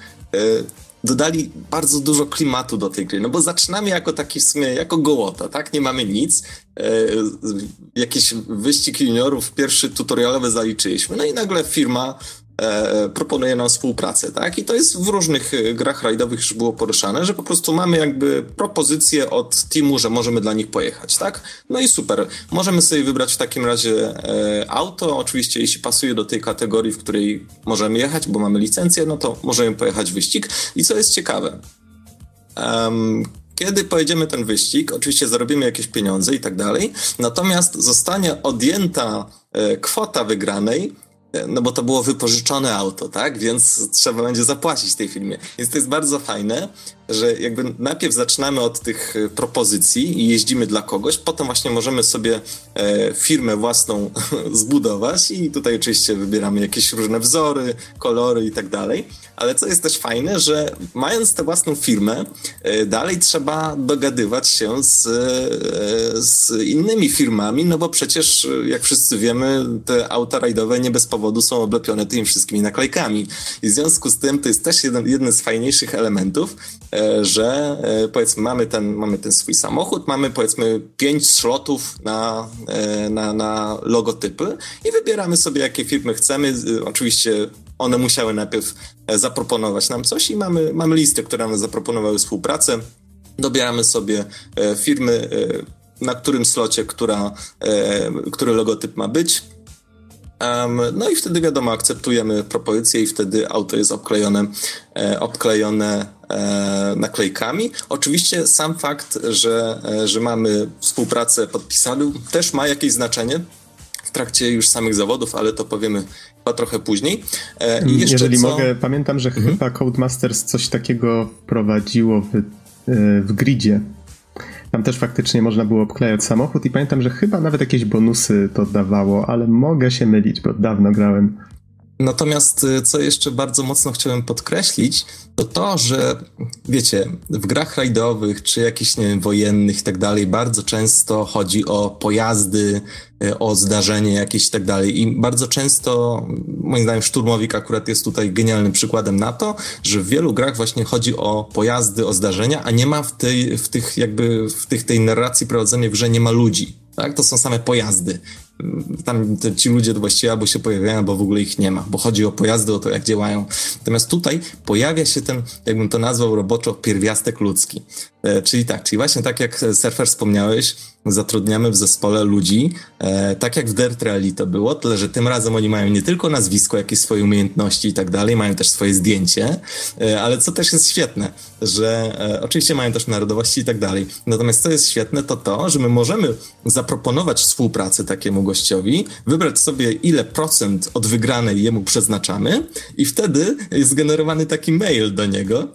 dodali bardzo dużo klimatu do tej gry, no bo zaczynamy jako taki w sumie, jako gołota, tak? Nie mamy nic. E, jakiś wyścig juniorów, pierwszy tutorialowy zaliczyliśmy, no i nagle firma e, proponuje nam współpracę, tak? I to jest w różnych e, grach rajdowych już było poruszane, że po prostu mamy jakby propozycję od teamu, że możemy dla nich pojechać, tak? No i super. Możemy sobie wybrać w takim razie e, auto, oczywiście jeśli pasuje do tej kategorii, w której możemy jechać, bo mamy licencję, no to możemy pojechać wyścig. I co jest ciekawe, um, kiedy pojedziemy ten wyścig, oczywiście zarobimy jakieś pieniądze i tak dalej, natomiast zostanie odjęta e, kwota wygranej no bo to było wypożyczone auto, tak? Więc trzeba będzie zapłacić tej firmie. Więc to jest bardzo fajne, że jakby najpierw zaczynamy od tych e, propozycji i jeździmy dla kogoś, potem właśnie możemy sobie e, firmę własną zbudować i tutaj oczywiście wybieramy jakieś różne wzory, kolory i tak dalej, ale co jest też fajne, że mając tę własną firmę, e, dalej trzeba dogadywać się z, z innymi firmami, no bo przecież jak wszyscy wiemy, te auta rajdowe nie bez powodu są oblepione tymi wszystkimi naklejkami. I w związku z tym to jest też jeden, jeden z fajniejszych elementów, że e, powiedzmy mamy ten, mamy ten swój samochód, mamy powiedzmy pięć slotów na, e, na, na logotypy i wybieramy sobie jakie firmy chcemy. Oczywiście one musiały najpierw zaproponować nam coś i mamy, mamy listy, które nam zaproponowały współpracę. Dobieramy sobie firmy, na którym slocie, która, który logotyp ma być no i wtedy wiadomo, akceptujemy propozycję i wtedy auto jest obklejone, e, obklejone e, naklejkami. Oczywiście sam fakt, że, e, że mamy współpracę podpisaną też ma jakieś znaczenie w trakcie już samych zawodów, ale to powiemy chyba trochę później. E, Jeżeli co... mogę, pamiętam, że mhm. chyba Codemasters coś takiego wprowadziło w, e, w gridzie tam też faktycznie można było obklejać samochód i pamiętam, że chyba nawet jakieś bonusy to dawało, ale mogę się mylić, bo dawno grałem. Natomiast y, co jeszcze bardzo mocno chciałem podkreślić, to to, że wiecie, w grach rajdowych czy jakichś nie wiem, wojennych i tak dalej, bardzo często chodzi o pojazdy, y, o zdarzenie jakieś i tak dalej. I bardzo często, moim zdaniem, Szturmowik akurat jest tutaj genialnym przykładem na to, że w wielu grach właśnie chodzi o pojazdy, o zdarzenia, a nie ma w tej, w tych jakby, w tych, tej narracji prowadzonej w grze nie ma ludzi. Tak? To są same pojazdy tam ci ludzie właściwie albo się pojawiają, albo w ogóle ich nie ma, bo chodzi o pojazdy, o to, jak działają. Natomiast tutaj pojawia się ten, jakbym to nazwał roboczo, pierwiastek ludzki. E, czyli tak, czyli właśnie tak jak Surfer wspomniałeś, zatrudniamy w zespole ludzi, e, tak jak w Dirt Rally to było, tyle że tym razem oni mają nie tylko nazwisko, jakieś swoje umiejętności i tak dalej, mają też swoje zdjęcie, e, ale co też jest świetne, że e, oczywiście mają też narodowości i tak dalej. Natomiast co jest świetne, to to, że my możemy zaproponować współpracę takiemu gościowi, wybrać sobie ile procent od wygranej jemu przeznaczamy i wtedy jest generowany taki mail do niego,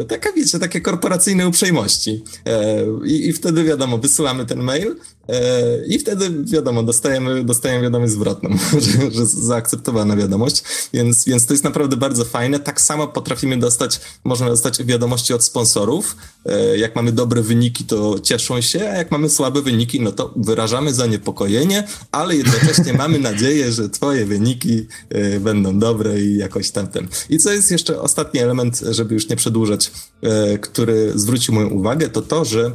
e, taka wiecie, takie korporacyjne uprzejmości. E, i, I wtedy wiadomo, wysyłamy ten mail e, i wtedy wiadomo, dostajemy, dostajemy wiadomość zwrotną, że, że zaakceptowana wiadomość, więc, więc to jest naprawdę bardzo fajne. Tak samo potrafimy dostać, można dostać wiadomości od sponsorów. E, jak mamy dobre wyniki, to cieszą się, a jak mamy słabe wyniki, no to wyrażamy zaniepokojenie, ale jednocześnie mamy nadzieję, że twoje wyniki e, będą dobre i jakoś tamten. I co jest jeszcze ostatni element, żeby już nie przedłużać, który zwrócił moją uwagę, to to, że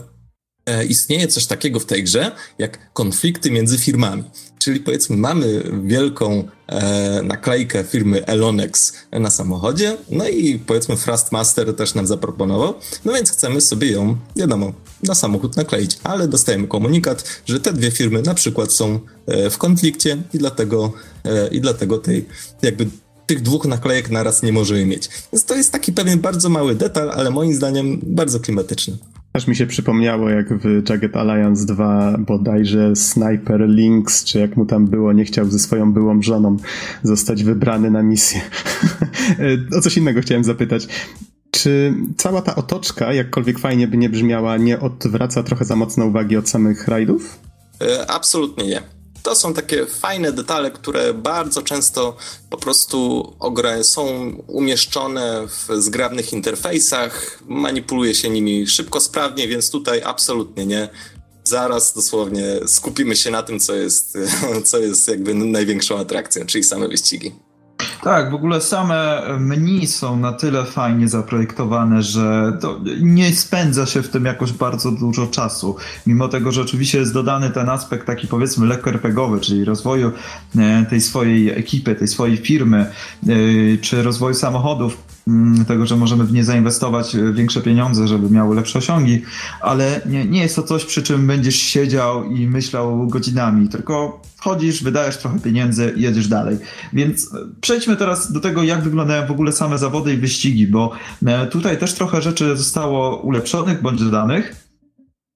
istnieje coś takiego w tej grze, jak konflikty między firmami. Czyli powiedzmy, mamy wielką e, naklejkę firmy Elonex na samochodzie, no i powiedzmy Thrustmaster też nam zaproponował, no więc chcemy sobie ją, wiadomo, na samochód nakleić, ale dostajemy komunikat, że te dwie firmy na przykład są e, w konflikcie i dlatego, e, i dlatego tej jakby tych dwóch naklejek naraz nie możemy mieć. Więc to jest taki pewien bardzo mały detal, ale moim zdaniem bardzo klimatyczny. Aż mi się przypomniało, jak w Jagged Alliance 2 bodajże Sniper Lynx, czy jak mu tam było, nie chciał ze swoją byłą żoną zostać wybrany na misję. o coś innego chciałem zapytać. Czy cała ta otoczka, jakkolwiek fajnie by nie brzmiała, nie odwraca trochę za mocno uwagi od samych rajdów? E, absolutnie nie. To są takie fajne detale, które bardzo często po prostu są umieszczone w zgrabnych interfejsach, manipuluje się nimi szybko, sprawnie, więc tutaj absolutnie nie. Zaraz dosłownie skupimy się na tym, co jest, co jest jakby największą atrakcją, czyli same wyścigi. Tak, w ogóle same menu są na tyle fajnie zaprojektowane, że nie spędza się w tym jakoś bardzo dużo czasu. Mimo tego, że oczywiście jest dodany ten aspekt taki powiedzmy lekko RPGowy, czyli rozwoju e, tej swojej ekipy, tej swojej firmy, e, czy rozwoju samochodów, tego, że możemy w nie zainwestować e, większe pieniądze, żeby miały lepsze osiągi, ale nie, nie jest to coś, przy czym będziesz siedział i myślał godzinami, tylko wchodzisz, wydajesz trochę pieniędzy i jedziesz dalej. Więc e, przejdźmy teraz do tego, jak wyglądają w ogóle same zawody i wyścigi, bo e, tutaj też trochę rzeczy zostało ulepszonych bądź dodanych.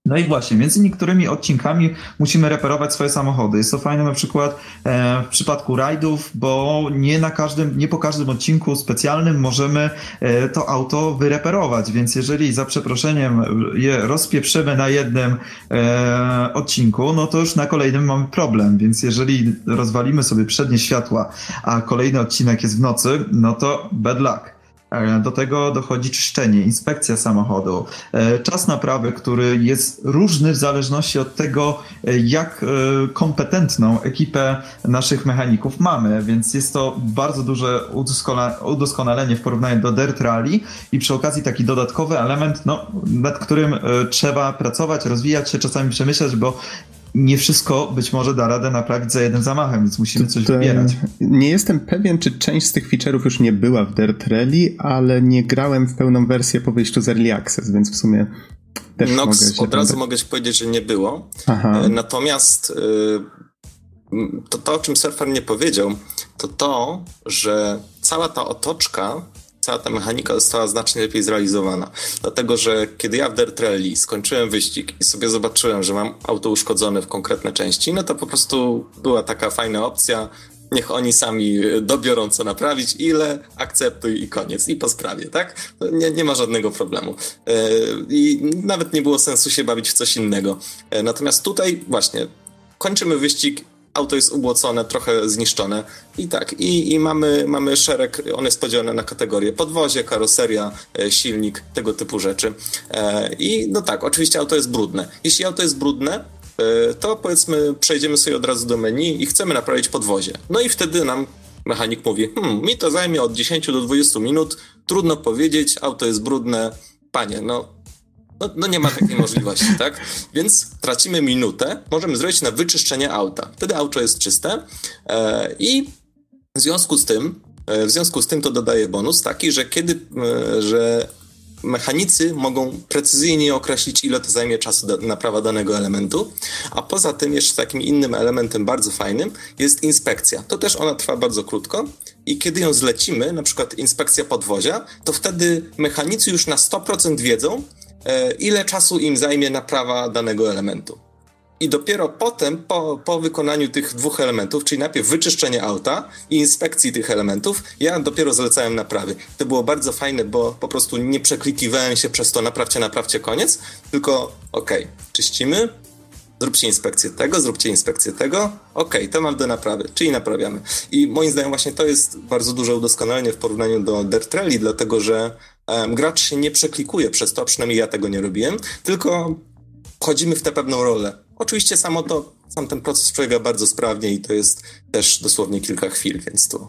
No i właśnie, między niektórymi odcinkami musimy reperować swoje samochody. Jest to fajne na przykład e, w przypadku rajdów, bo nie na każdym, nie po każdym odcinku specjalnym możemy e, to auto wyreperować, więc jeżeli za przeproszeniem je rozpieprzymy na jednym e, odcinku, no to już na kolejnym mamy problem, więc jeżeli rozwalimy sobie przednie światła, a kolejny odcinek jest w nocy, no to bad luck. E, do tego dochodzi czyszczenie, inspekcja samochodu, e, czas naprawy, który jest różny w zależności od tego, e, jak kompetentną ekipę naszych mechaników mamy, więc jest to bardzo duże udoskonalenie w porównaniu do Dirt Rally i przy okazji taki dodatkowy element, no, nad którym trzeba pracować, rozwijać się, czasami przemyśleć, bo nie wszystko być może da radę naprawić za jednym zamachem, więc musimy coś to, wybierać. Nie jestem pewien, czy część z tych feature'ów już nie była w Dirt Rally, ale nie grałem w pełną wersję po wyjściu z Early Access, więc w sumie też Nox, mogę się od razu mogę ci powiedzieć, że nie było. Aha. E, natomiast e, to, to, o czym surfer nie powiedział, to to, że cała ta otoczka cała ta mechanika została znacznie lepiej zrealizowana. Dlatego, że kiedy ja w Dirt Rally skończyłem wyścig i sobie zobaczyłem, że mam auto uszkodzone w konkretne części, no to po prostu była taka fajna opcja, niech oni sami dobiorą co naprawić, ile, akceptuj i koniec, i po sprawie, tak? Nie, nie ma żadnego problemu. E, I nawet nie było sensu się bawić w coś innego. E, natomiast tutaj właśnie kończymy wyścig auto jest ubłocone, trochę zniszczone i tak, i, i mamy, mamy szereg, on jest podzielony na kategorie podwozie, karoseria, e, silnik, tego typu rzeczy. E, I no tak, oczywiście auto jest brudne. Jeśli auto jest brudne, e, to powiedzmy przejdziemy sobie od razu do menu i chcemy naprawić podwozie. No i wtedy nam mechanik mówi, hmm, mi to zajmie od 10 do 20 minut, trudno powiedzieć, auto jest brudne, panie, no no, no, nie ma takiej możliwości, tak? Więc tracimy minutę, możemy zrobić na wyczyszczenie auta. Wtedy auto jest czyste e, i w związku z tym, e, w związku z tym to dodaje bonus taki, że kiedy, e, że mechanicy mogą precyzyjnie określić, ile to zajmie czasu do, naprawa danego elementu, a poza tym jeszcze takim innym elementem bardzo fajnym jest inspekcja. To też ona trwa bardzo krótko i kiedy ją zlecimy, na przykład inspekcja podwozia, to wtedy mechanicy już na 100% wiedzą, ile czasu im zajmie naprawa danego elementu. I dopiero potem, po, po wykonaniu tych dwóch elementów, czyli najpierw wyczyszczenie auta i inspekcji tych elementów, ja dopiero zlecałem naprawy. To było bardzo fajne, bo po prostu nie przeklikiwałem się przez to naprawcie, naprawcie, koniec, tylko okej, okay, czyścimy, zróbcie inspekcję tego, zróbcie inspekcję tego, okay, to mam do naprawy, czyli naprawiamy. I moim zdaniem właśnie to jest bardzo duże udoskonalenie w porównaniu do Dirt Rally, dlatego że um, gracz się nie przeklikuje przez to, przynajmniej ja tego nie robiłem, tylko wchodzimy w tę pewną rolę. Oczywiście samo to, sam ten proces przebiega bardzo sprawnie i to jest też dosłownie kilka chwil, więc tu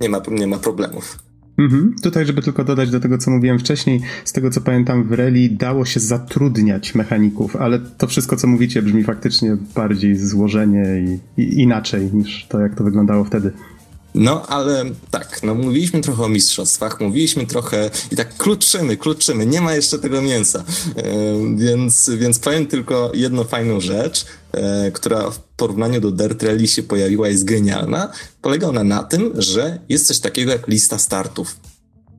nie ma, nie ma problemów. Mhm. Tutaj, żeby tylko dodać do tego, co mówiłem wcześniej, z tego co pamiętam w Reli dało się zatrudniać mechaników, ale to wszystko, co mówicie, brzmi faktycznie bardziej złożenie i, i inaczej niż to, jak to wyglądało wtedy. No, ale tak, no mówiliśmy trochę o mistrzostwach, mówiliśmy trochę i tak kluczymy, kluczymy, nie ma jeszcze tego mięsa. E, więc, więc powiem tylko jedną fajną rzecz, e, która w porównaniu do Dirt Rally się pojawiła, jest genialna. Polega ona na tym, że jest coś takiego jak lista startów.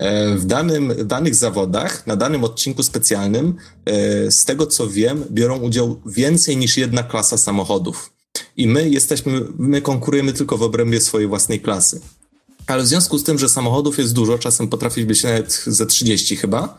E, w, danym, w danych zawodach, na danym odcinku specjalnym, e, z tego co wiem, biorą udział więcej niż jedna klasa samochodów. I my jesteśmy, my konkurujemy tylko w obrębie swojej własnej klasy. Ale w związku z tym, że samochodów jest dużo, czasem potrafi być nawet ze 30 chyba,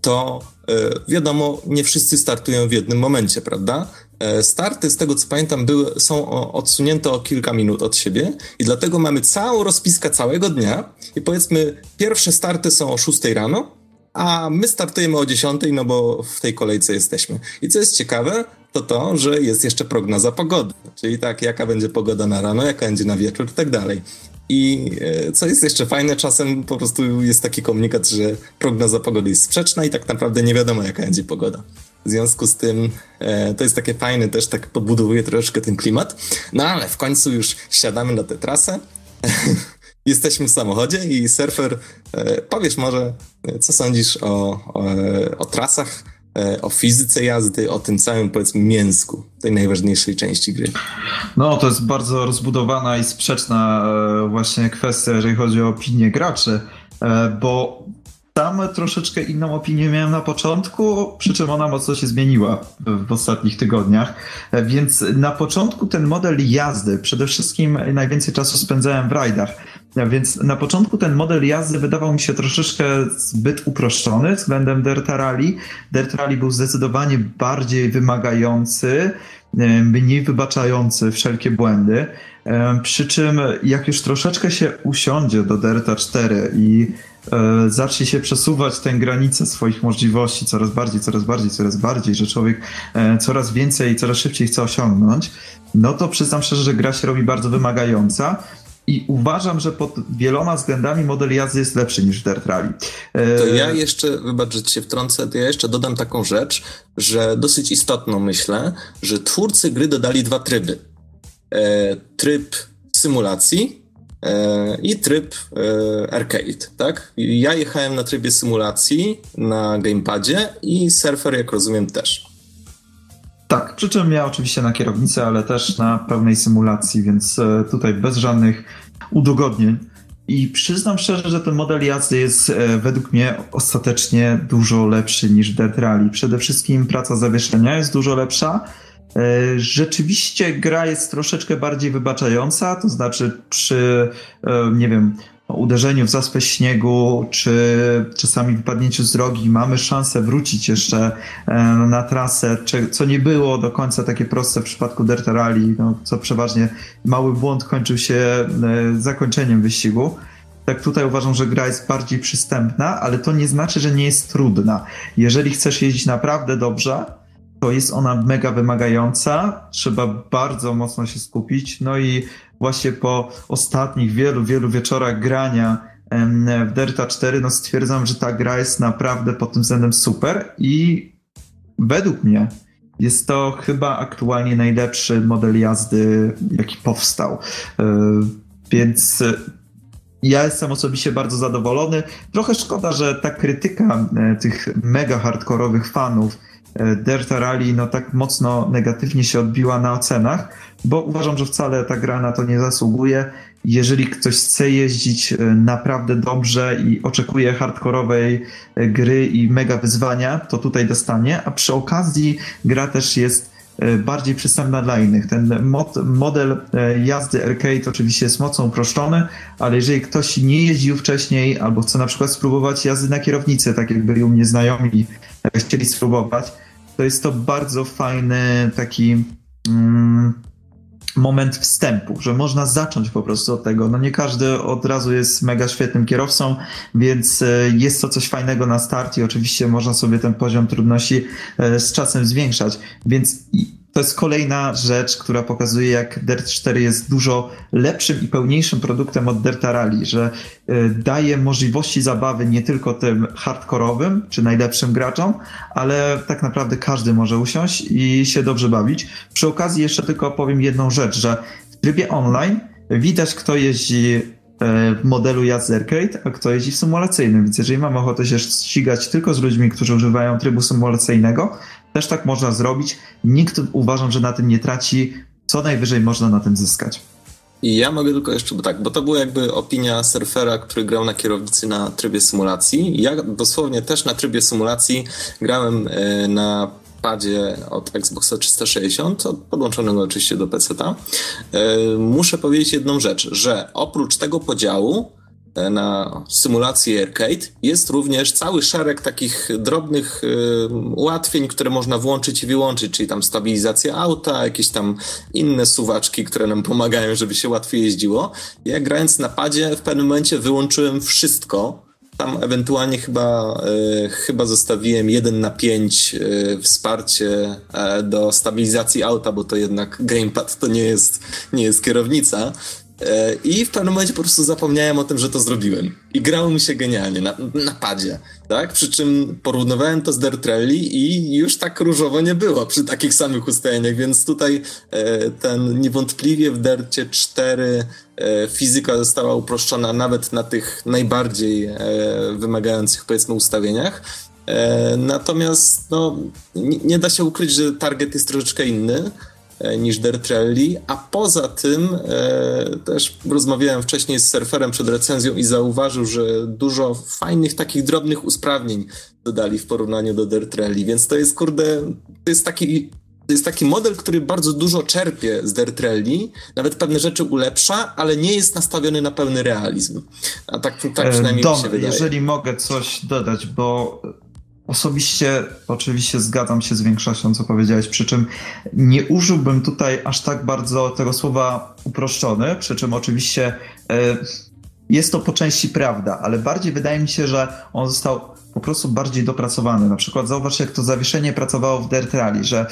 to e, wiadomo, nie wszyscy startują w jednym momencie, prawda? E, starty, z tego co pamiętam, były, są odsunięte o kilka minut od siebie i dlatego mamy całą rozpiskę całego dnia i powiedzmy, pierwsze starty są o 6 rano, a my startujemy o 10, no bo w tej kolejce jesteśmy. I co jest ciekawe, to to, że jest jeszcze prognoza pogody, czyli tak, jaka będzie pogoda na rano, jaka będzie na wieczór i tak dalej. I e, co jest jeszcze fajne, czasem po prostu jest taki komunikat, że prognoza pogody jest sprzeczna i tak naprawdę nie wiadomo, jaka będzie pogoda. W związku z tym e, to jest takie fajne, też tak podbudowuje troszeczkę ten klimat. No ale w końcu już siadamy na tę trasę. Jesteśmy w samochodzie i surfer, e, powiesz może, e, co sądzisz o, o, o trasach, e, o fizyce jazdy, o tym całym powiedzmy mięsku, tej najważniejszej części gry. No, to jest bardzo rozbudowana i sprzeczna e, właśnie kwestia, jeżeli chodzi o opinię graczy, bo sam troszeczkę inną opinię miałem na początku, przy czym ona mocno się zmieniła w, ostatnich tygodniach. Więc na początku ten model jazdy, przede wszystkim najwięcej czasu spędzałem w rajdach. Więc na początku ten model jazdy wydawał mi się troszeczkę zbyt uproszczony względem Dirt Rally. Dirt Rally był zdecydowanie bardziej wymagający, mniej wybaczający wszelkie błędy. Przy czym jak już troszeczkę się usiądzie do Delta 4 i e, zacznie się przesuwać tę granicę swoich możliwości coraz bardziej, coraz bardziej, coraz bardziej, że człowiek e, coraz więcej coraz szybciej chce osiągnąć, no to przyznam szczerze, że gra się robi bardzo wymagająca. I uważam, że pod wieloma względami model jazdy jest lepszy niż Dirt Rally. To ja jeszcze, wybacz, że się wtrącę, to ja jeszcze dodam taką rzecz, że dosyć istotną myślę, że twórcy gry dodali dwa tryby. E, tryb symulacji e, i tryb e, arcade, tak? Ja jechałem na trybie symulacji na gamepadzie i surfer, jak rozumiem, też. Tak, przy czym ja oczywiście na kierownicy, ale też na pełnej symulacji, więc e, tutaj bez żadnych udogodnień. I przyznam szczerze, że ten model jazdy jest e, według mnie ostatecznie dużo lepszy niż Dead Rally. Przede wszystkim praca zawieszenia jest dużo lepsza. E, rzeczywiście gra jest troszeczkę bardziej wybaczająca, to znaczy przy, nie wiem, uderzeniu w zaspę śniegu, czy czasami wypadnięciu z drogi, mamy szansę wrócić jeszcze e, na trasę, co nie było do końca takie proste w przypadku Dirt Rally, no, co przeważnie mały błąd kończył się e, zakończeniem wyścigu. Tak tutaj uważam, że gra jest bardziej przystępna, ale to nie znaczy, że nie jest trudna. Jeżeli chcesz jeździć naprawdę dobrze, to jest ona mega wymagająca, trzeba bardzo mocno się skupić, no i właśnie po ostatnich wielu, wielu wieczorach grania w Delta 4, no stwierdzam, że ta gra jest naprawdę pod tym względem super i według mnie jest to chyba aktualnie najlepszy model jazdy, jaki powstał. E, więc ja jestem osobiście bardzo zadowolony. Trochę szkoda, że ta krytyka e, tych mega hardkorowych fanów Delta Rally no tak mocno negatywnie się odbiła na ocenach, bo uważam, że wcale ta gra na to nie zasługuje. Jeżeli ktoś chce jeździć e, naprawdę dobrze i oczekuje hardkorowej e, gry i mega wyzwania, to tutaj dostanie, a przy okazji gra też jest bardziej przystępna dla innych. Ten mod, model jazdy arcade oczywiście jest mocno uproszczony, ale jeżeli ktoś nie jeździł wcześniej albo chce na przykład spróbować jazdy na kierownicy, tak jak byli u mnie znajomi, chcieli spróbować, to jest to bardzo fajny taki mm, moment wstępu, że można zacząć po prostu od tego. No nie każdy od razu jest mega świetnym kierowcą, więc e, jest to coś fajnego na start i oczywiście można sobie ten poziom trudności e, z czasem zwiększać. Więc to jest kolejna rzecz, która pokazuje, jak Dirt 4 jest dużo lepszym i pełniejszym produktem od Dirta Rally, że y, daje możliwości zabawy nie tylko tym hardkorowym czy najlepszym graczom, ale tak naprawdę każdy może usiąść i się dobrze bawić. Przy okazji jeszcze tylko powiem jedną rzecz, że w trybie online widać, kto jeździ modelu jazdy arcade, a kto jeździ w symulacyjnym. Więc jeżeli mamy ochotę się ścigać tylko z ludźmi, którzy używają trybu symulacyjnego, też tak można zrobić. Nikt uważam, że na tym nie traci. Co najwyżej można na tym zyskać. I ja mogę tylko jeszcze, bo tak, bo to była jakby opinia surfera, który grał na kierownicy na trybie symulacji. Ja dosłownie też na trybie symulacji grałem e, na padzie od Xboxa 360, podłączonego oczywiście do PC-ta. E, muszę powiedzieć jedną rzecz, że oprócz tego podziału E, na symulację arcade jest również cały szereg takich drobnych y, ułatwień, które można włączyć i wyłączyć, czyli tam stabilizacja auta, jakieś tam inne suwaczki, które nam pomagają, żeby się łatwiej jeździło. Ja grając na padzie w pewnym momencie wyłączyłem wszystko, tam ewentualnie chyba, y, chyba zostawiłem 1 na 5 y, wsparcie y, do stabilizacji auta, bo to jednak gamepad to nie jest, nie jest kierownica. E, I w pewnym momencie po prostu zapomniałem o tym, że to zrobiłem. I grało mi się genialnie na, na padzie, tak? Przy czym porównywałem to z Dirt Rally i już tak różowo nie było przy takich samych ustaleniach, więc tutaj e, ten niewątpliwie w Dircie 4 e, fizyka została uproszczona nawet na tych najbardziej wymagających powiedzmy ustawieniach. Natomiast no, nie da się ukryć, że target jest troszeczkę inny. E, niż Dirt Rally, a poza tym e, też rozmawiałem wcześniej z surferem przed recenzją i zauważył, że dużo fajnych takich drobnych usprawnień dodali w porównaniu do Dirt Rally, więc to jest kurde, to jest taki to jest taki model, który bardzo dużo czerpie z Dirt Rally, nawet pewne rzeczy ulepsza, ale nie jest nastawiony na pełny realizm. A tak, tak e, przynajmniej Dom, mi się wydaje. jeżeli mogę coś dodać, bo Osobiście oczywiście zgadzam się z większością, co powiedziałeś, przy czym nie użyłbym tutaj aż tak bardzo tego słowa uproszczony, przy czym oczywiście y, jest to po części prawda, ale bardziej wydaje mi się, że on został po prostu bardziej dopracowany. Na przykład zauważ, jak to zawieszenie pracowało w Dirt Rally, że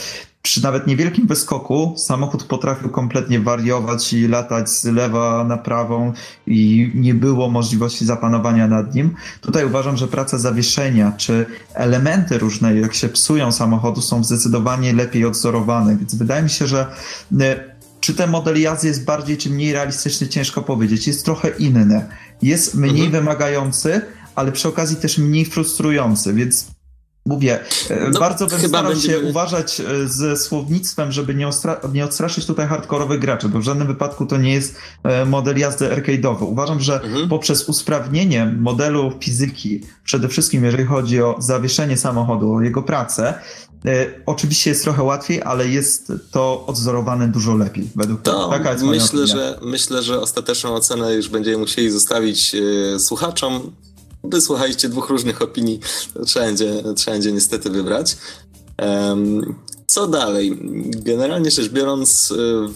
przy nawet niewielkim wyskoku samochód potrafił kompletnie wariować i latać z lewa na prawą i nie było możliwości zapanowania nad nim. Tutaj uważam, że praca zawieszenia czy elementy różne, jak się psują samochodu, są zdecydowanie lepiej odzorowane, więc wydaje mi się, że e, czy ten model jazdy jest bardziej czy mniej realistyczny, ciężko powiedzieć. Jest trochę inny. Jest mniej mhm. wymagający, ale przy okazji też mniej frustrujący, więc Mówię, e, no, bardzo bym starał będziemy... się uważać e, ze słownictwem, żeby nie, ostra- nie odstraszyć tutaj hardkorowych graczy, bo w żadnym wypadku to nie jest e, model jazdy arcade'owy. Uważam, że mhm. poprzez usprawnienie modelu fizyki, przede wszystkim jeżeli chodzi o zawieszenie samochodu, o jego pracę, oczywiście jest trochę łatwiej, ale jest to odzorowane dużo lepiej. Według to Taka jest myślę, że myślę, że ostateczną ocenę już będziemy musieli zostawić słuchaczom wysłuchaliście dwóch różnych opinii, trzeba będzie, trzeba będzie niestety wybrać. Co dalej? Generalnie rzecz biorąc,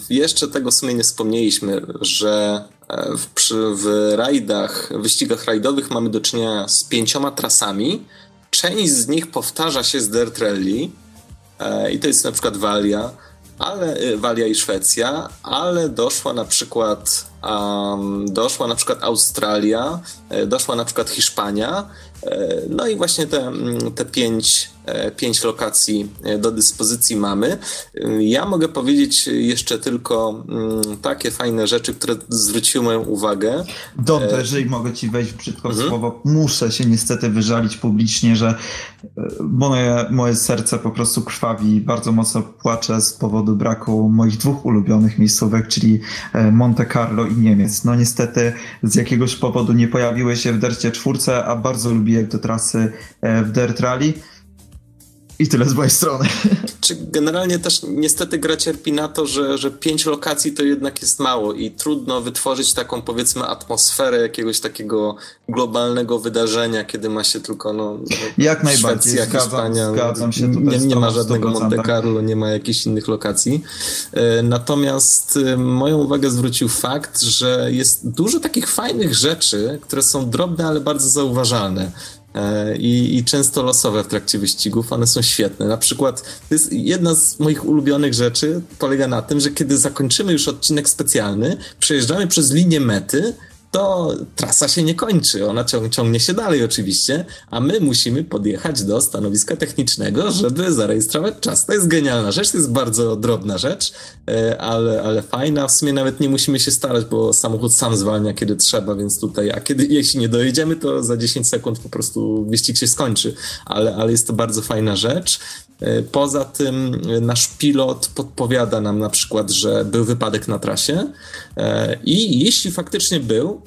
jeszcze tego w sumie nie wspomnieliśmy, że e, w, przy, w rajdach, wyścigach rajdowych mamy do czynienia z pięcioma trasami. Część z nich powtarza się z Dirt Rally e, i to jest na przykład Walia, ale y, Walia i Szwecja, ale doszła na przykład um, doszła na przykład Australia, e, doszła na przykład Hiszpania, e, no i właśnie te, mm, te pięć, pięć lokacji do dyspozycji mamy. Ja mogę powiedzieć jeszcze tylko mm, takie fajne rzeczy, które zwróciły moją uwagę. Dobrze, jeżeli mogę ci wejść brzydko mhm. słowo, muszę się niestety wyżalić publicznie, że moje, moje serce po prostu krwawi, bardzo mocno płaczę z powodu braku moich dwóch ulubionych miejscówek, czyli Monte Carlo i Niemiec. No niestety z jakiegoś powodu nie pojawiły się w Dercie czwórce, a bardzo lubię do trasy e, w Dirt Rally. I tyle z mojej strony. Czy generalnie też niestety gra cierpi na to, że, że pięć lokacji to jednak jest mało i trudno wytworzyć taką powiedzmy atmosferę jakiegoś takiego globalnego wydarzenia, kiedy ma się tylko no, Jak najbardziej, Szwecja, zgadzam, Hiszpania, zgadzam się tutaj nie, nie ma żadnego Monte Carlo, nie ma jakichś innych lokacji. E, natomiast e, moją uwagę zwrócił fakt, że jest dużo takich fajnych rzeczy, które są drobne, ale bardzo zauważalne. E, I, i, często losowe w trakcie wyścigów. One są świetne. Na przykład, to jest jedna z moich ulubionych rzeczy, polega na tym, że kiedy zakończymy już odcinek specjalny, przejeżdżamy przez linię mety, to trasa się nie kończy. Ona ciągnie się dalej oczywiście, a my musimy podjechać do stanowiska technicznego, żeby zarejestrować czas. To jest genialna rzecz, to jest bardzo drobna rzecz, e, ale, ale fajna. W sumie nawet nie musimy się starać, bo samochód sam zwalnia, kiedy trzeba, więc tutaj, a kiedy, jeśli nie dojedziemy, to za 10 sekund po prostu wyścig się skończy, ale, ale jest to bardzo fajna rzecz. E, poza tym e, nasz pilot podpowiada nam na przykład, że był wypadek na trasie e, i jeśli faktycznie był,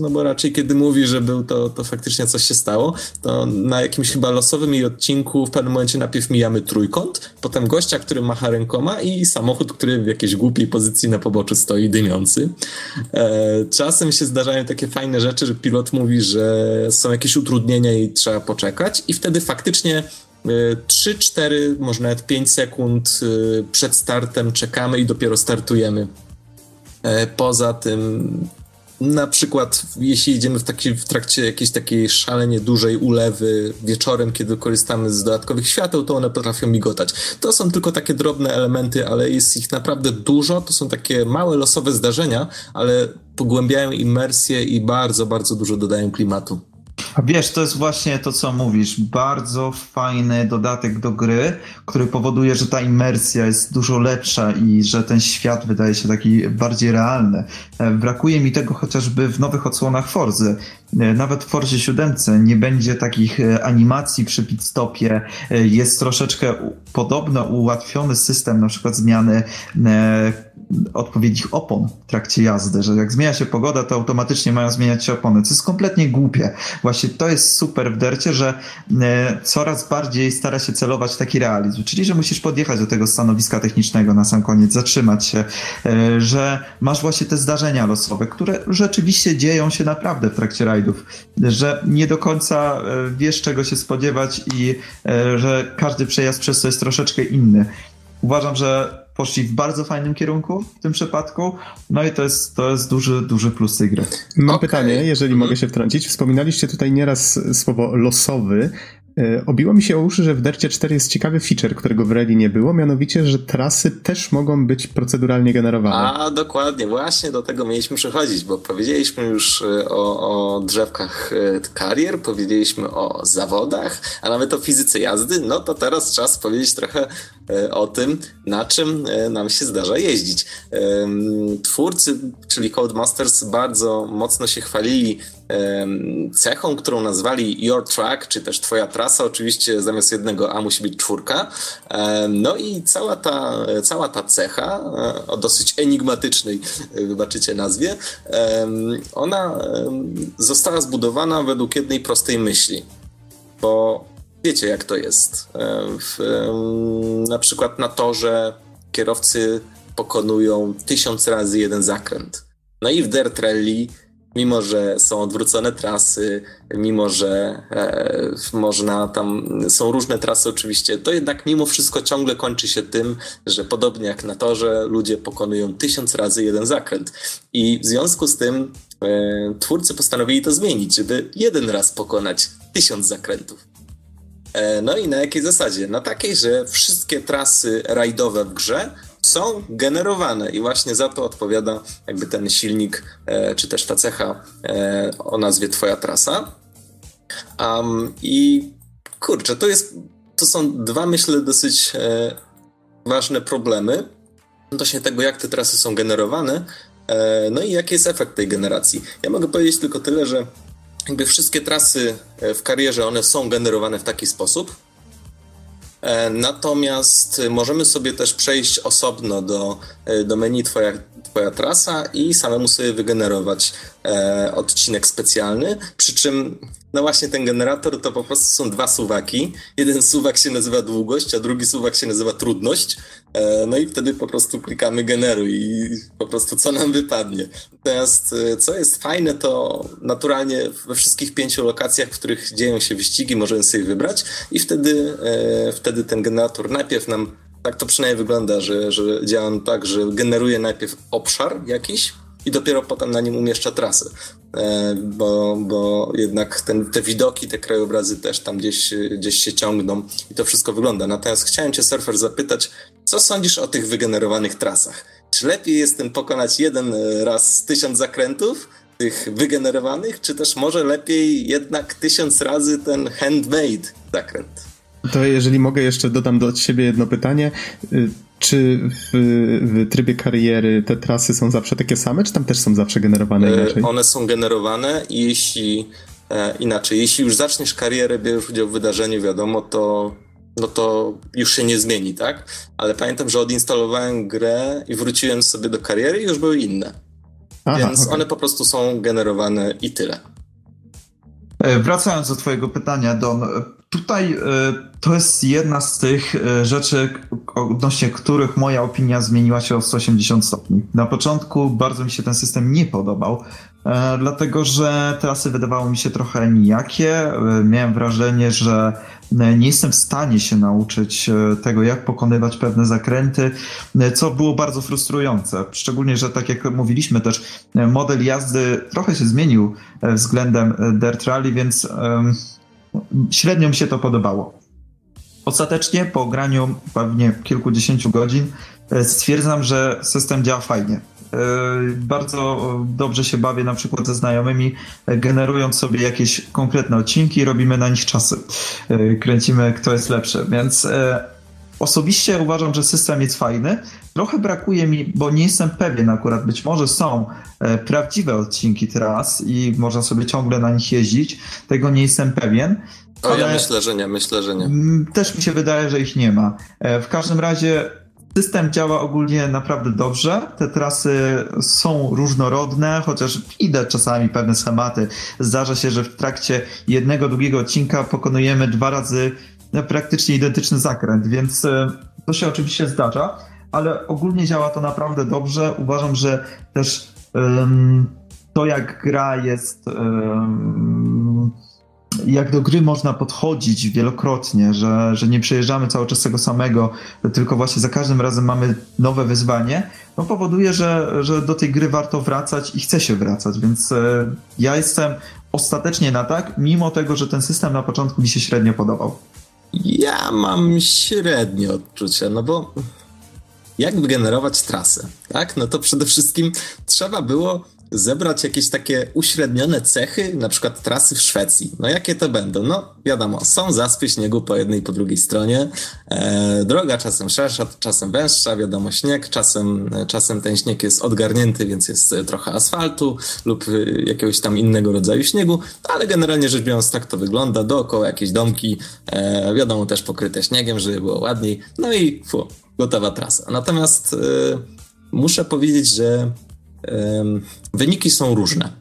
no bo raczej kiedy mówi, że był, to, to faktycznie coś się stało, to na jakimś chyba losowym jej odcinku w pewnym momencie najpierw mijamy trójkąt, potem gościa, który macha rękoma i samochód, który w jakiejś głupiej pozycji na poboczu stoi dymiący. Czasem się zdarzają takie fajne rzeczy, że pilot mówi, że są jakieś utrudnienia i trzeba poczekać i wtedy faktycznie 3, 4, może nawet 5 sekund y, przed startem czekamy i dopiero startujemy. E, poza tym, na przykład, jeśli idziemy w, taki, w trakcie jakiejś takiej szalenie dużej ulewy wieczorem, kiedy korzystamy z dodatkowych świateł, to one potrafią migotać. To są tylko takie drobne elementy, ale jest ich naprawdę dużo. To są takie małe losowe zdarzenia, ale pogłębiają imersję i bardzo, bardzo dużo dodają klimatu. Wiesz, to jest właśnie to, co mówisz. Bardzo fajny dodatek do gry, który powoduje, że ta imersja jest dużo lepsza i że ten świat wydaje się taki bardziej realny. E, brakuje mi tego chociażby w nowych odsłonach Forzy. E, nawet w Forzie 7 nie będzie takich e, animacji przy pit stopie. Jest troszeczkę podobno ułatwiony system na przykład zmiany odpowiednich opon w trakcie jazdy, że jak zmienia się pogoda, to automatycznie mają zmieniać się opony, co jest kompletnie głupie. Właśnie to jest super w dercie, że e, coraz bardziej stara się celować taki realizm, czyli że musisz podjechać do tego stanowiska technicznego na sam koniec, zatrzymać się, e, że masz właśnie te zdarzenia losowe, które rzeczywiście dzieją się naprawdę w trakcie że nie do końca e, wiesz czego się spodziewać i że każdy przejazd przez to jest troszeczkę inny. Uważam, że poszli w bardzo fajnym kierunku w tym przypadku. No i to jest, to jest duży, duży plus tej gry. Mam okay. pytanie, jeżeli mogę się wtrącić. Wspominaliście tutaj nieraz słowo losowy. E, obiło mi się o uszy, że w Dercie 4 jest ciekawy feature, którego w Reli nie było, mianowicie, że trasy też mogą być proceduralnie generowane. A, dokładnie, właśnie do tego mieliśmy przechodzić, bo powiedzieliśmy już e, o, o drzewkach e, karier, powiedzieliśmy o zawodach, a nawet o fizyce jazdy, no to teraz czas powiedzieć trochę o tym, na czym nam się zdarza jeździć. Twórcy, czyli Codemasters, bardzo mocno się chwalili cechą, którą nazwali Your Track, czy też Twoja trasa. Oczywiście zamiast jednego A musi być czwórka. No i cała ta, cała ta cecha, e, o dosyć enigmatycznej, e, wybaczycie nazwie, ona została zbudowana według jednej prostej myśli. Bo wiecie, jak to jest. E, w, na przykład na torze kierowcy pokonują tysiąc razy jeden zakręt. No i w Dirt Rally mimo że są odwrócone trasy, mimo że e, można tam, są różne trasy oczywiście, to jednak mimo wszystko ciągle kończy się tym, że podobnie jak na torze, ludzie pokonują tysiąc razy jeden zakręt. I w związku z tym e, twórcy postanowili to zmienić, żeby jeden raz pokonać tysiąc zakrętów. E, no i na jakiej zasadzie? Na takiej, że wszystkie trasy rajdowe w grze są generowane i właśnie za to odpowiada jakby ten silnik, e, czy też ta cecha e, o nazwie Twoja trasa. Um, I kurczę, to jest, to są dwa, myślę, dosyć e, ważne problemy odnośnie tego, jak te trasy są generowane, no i jaki jest efekt tej generacji. Ja mogę powiedzieć tylko tyle, że jakby wszystkie trasy w karierze, one są generowane w taki sposób, natomiast możemy sobie też przejść osobno do, e, do menu twoja, twoja trasa i samemu sobie wygenerować e, odcinek specjalny. Przy czym, no właśnie, ten generator to po prostu są dwa suwaki. Jeden suwak się nazywa długość, a drugi suwak się nazywa trudność. E, no i wtedy po prostu klikamy generuj i po prostu co nam wypadnie. Natomiast e, co jest fajne, to naturalnie we wszystkich pięciu lokacjach, w których dzieją się wyścigi, możemy sobie wybrać i wtedy, e, wtedy ten generator najpierw nam tak to przynajmniej wygląda, że, że działa tak, że generuje najpierw obszar jakiś, i dopiero potem na nim umieszcza trasę. E, bo, bo jednak ten, te widoki, te krajobrazy też tam gdzieś, gdzieś się ciągną i to wszystko wygląda. Natomiast chciałem Cię, surfer, zapytać, co sądzisz o tych wygenerowanych trasach? Czy lepiej jest tym pokonać jeden raz tysiąc zakrętów, tych wygenerowanych, czy też może lepiej jednak tysiąc razy ten handmade zakręt? To jeżeli mogę jeszcze dodam do siebie jedno pytanie. Czy w, w, trybie kariery te trasy są zawsze takie same, czy tam też są zawsze generowane e, inaczej? One są generowane i jeśli e, inaczej, jeśli już zaczniesz karierę, bierzesz udział w wydarzeniu, wiadomo, to no to już się nie zmieni, tak? Ale pamiętam, że odinstalowałem grę i wróciłem sobie do kariery i już były inne. Aha, Więc okay. one po prostu są generowane i tyle. E, wracając do Twojego pytania, Don, tutaj e, to jest jedna z tych e, rzeczy, odnośnie których moja opinia zmieniła się o 180 stopni. Na początku bardzo mi się ten system nie podobał, dlatego że trasy wydawały mi się trochę nijakie. Miałem wrażenie, że nie jestem w stanie się nauczyć tego, jak pokonywać pewne zakręty, co było bardzo frustrujące. Szczególnie, że tak jak mówiliśmy też, model jazdy trochę się zmienił względem Dirt Rally, więc średnio mi się to podobało. Ostatecznie po graniu pewnie kilkudziesięciu godzin e, stwierdzam, że system działa fajnie. E, bardzo dobrze się bawię na przykład ze znajomymi, e, generując sobie jakieś konkretne odcinki, robimy na nich czasy. Kręcimy kto jest lepszy, więc Osobiście uważam, że system jest fajny. Trochę brakuje mi, bo nie jestem pewien akurat, być może są e, prawdziwe odcinki teraz i można sobie ciągle na nich jeździć. Tego nie jestem pewien. O, ja myślę, że nie, myślę, że nie. Też mi się wydaje, że ich nie ma. E, w każdym razie System działa ogólnie naprawdę dobrze. Te trasy są różnorodne, chociaż idę czasami pewne schematy. Zdarza się, że w trakcie jednego długiego odcinka pokonujemy dwa razy praktycznie identyczny zakręt, więc e, to się oczywiście zdarza, ale ogólnie działa to naprawdę dobrze. Uważam, że też um, to jak gra jest um, jak do gry można podchodzić wielokrotnie, że, że nie przejeżdżamy cały czas tego samego, tylko właśnie za każdym razem mamy nowe wyzwanie, no powoduje, że, że do tej gry warto wracać i chce się wracać, więc e, ja jestem ostatecznie na tak, mimo tego, że ten system na początku mi się średnio podobał. Ja mam średnie odczucia, no bo jak wygenerować trasę, tak? No to przede wszystkim trzeba było zebrać jakieś takie uśrednione cechy, na przykład trasy w Szwecji. No jakie to będą? No wiadomo, są zaspy śniegu po jednej i po drugiej stronie, e, droga czasem szersza, czasem węższa, wiadomo śnieg, czasem, czasem ten śnieg jest odgarnięty, więc jest trochę asfaltu lub jakiegoś tam innego rodzaju śniegu, ale generalnie rzecz biorąc tak to wygląda, dookoła jakieś domki, e, wiadomo też pokryte śniegiem, żeby było ładniej, no i fu, gotowa trasa. Natomiast e, muszę powiedzieć, że Wyniki są różne.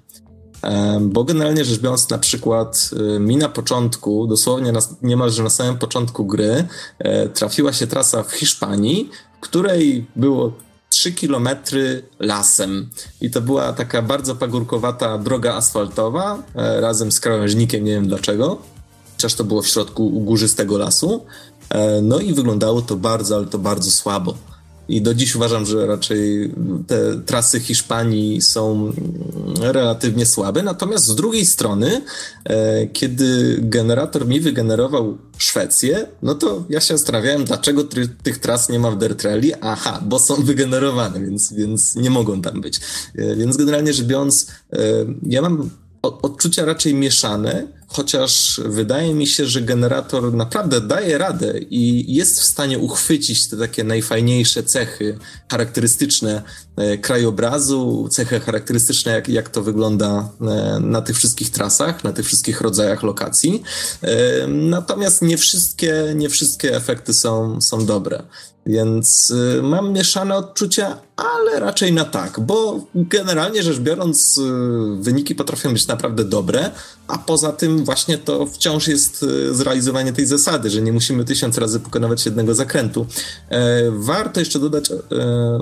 Bo generalnie rzecz biorąc, na przykład mi na początku, dosłownie na, niemalże na samym początku gry, e, trafiła się trasa w Hiszpanii, w której było 3 km lasem. I to była taka bardzo pagórkowata droga asfaltowa, e, razem z krawężnikiem, nie wiem dlaczego. Chociaż to było w środku górzystego lasu. E, no i wyglądało to bardzo, ale to bardzo słabo. I do dziś uważam, że raczej te trasy Hiszpanii są relatywnie słabe. Natomiast z drugiej strony, e, kiedy generator mi wygenerował Szwecję, no to ja się zastanawiałem, dlaczego ty, tych tras nie ma w Dirt Rally. Aha, bo są wygenerowane, więc, więc nie mogą tam być. E, więc generalnie rzecz biorąc, e, ja mam odczucia raczej mieszane, chociaż wydaje mi się, że generator naprawdę daje radę i jest w stanie uchwycić te takie najfajniejsze cechy charakterystyczne e, krajobrazu, cechy charakterystyczne, jak, jak to wygląda e, na tych wszystkich trasach, na tych wszystkich rodzajach lokacji. E, natomiast nie wszystkie, nie wszystkie efekty są, są dobre. Więc mam mieszane odczucia, ale raczej na tak, bo generalnie rzecz biorąc, wyniki potrafią być naprawdę dobre, a poza tym właśnie to wciąż jest e, zrealizowanie tej zasady, że nie musimy tysiąc razy pokonywać jednego zakrętu. E, warto jeszcze dodać e,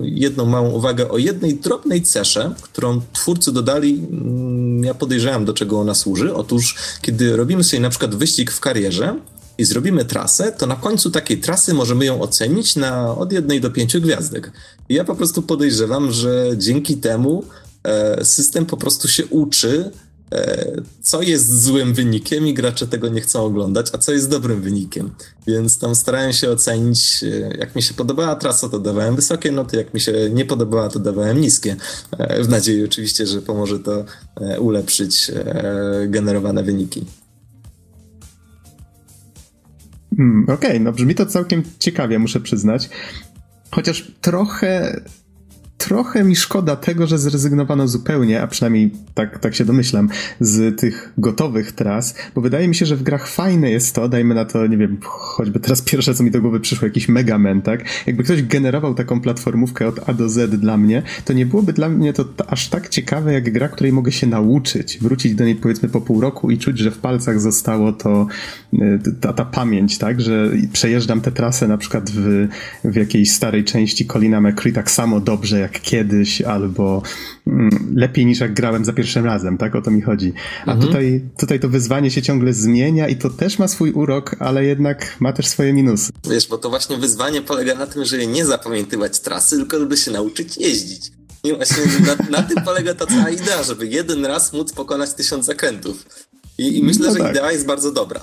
jedną małą uwagę o jednej drobnej cesze, którą twórcy dodali. Mm, ja podejrzewam, do czego ona służy. Otóż, kiedy robimy sobie na przykład wyścig w karierze, i zrobimy trasę, to na końcu takiej trasy możemy ją ocenić na od jednej do pięciu gwiazdek. I ja po prostu podejrzewam, że dzięki temu system po prostu się uczy E, co jest złym wynikiem i gracze tego nie chcą oglądać, a co jest dobrym wynikiem. Więc tam starałem się ocenić, e, jak mi się podobała trasa, to dawałem wysokie noty, jak mi się nie podobała, to dawałem niskie. E, w nadziei oczywiście, że pomoże to ulepszyć generowane wyniki. Hmm, Okej, okay, no brzmi to całkiem ciekawie, muszę przyznać. Chociaż trochę trochę mi szkoda tego, że zrezygnowano zupełnie, a przynajmniej tak, tak się domyślam, z tych gotowych tras, bo wydaje mi się, że w grach fajne jest to, dajmy na to, nie wiem, choćby teraz pierwsze, co mi do głowy przyszło, jakiś Megaman, tak? Jakby ktoś generował taką platformówkę od A do Z dla mnie, to nie byłoby dla mnie to aż tak ciekawe, jak gra, której mogę się nauczyć, wrócić do niej powiedzmy po pół roku i czuć, że w palcach zostało to, y, ta, ta pamięć, tak? Że przejeżdżam tę trasę na przykład w, w jakiejś starej części Colina McCree tak samo dobrze jak kiedyś, albo mm, lepiej niż jak grałem za pierwszym razem, tak? O to mi chodzi. A mhm. tutaj, tutaj to wyzwanie się ciągle zmienia i to też ma swój urok, ale jednak ma też swoje minusy. Wiesz, bo to właśnie wyzwanie polega na tym, żeby nie zapamiętywać trasy, tylko żeby się nauczyć jeździć. I właśnie na, na tym polega ta cała idea, żeby jeden raz móc pokonać tysiąc zakrętów. I, i myślę, no tak. że idea jest bardzo dobra.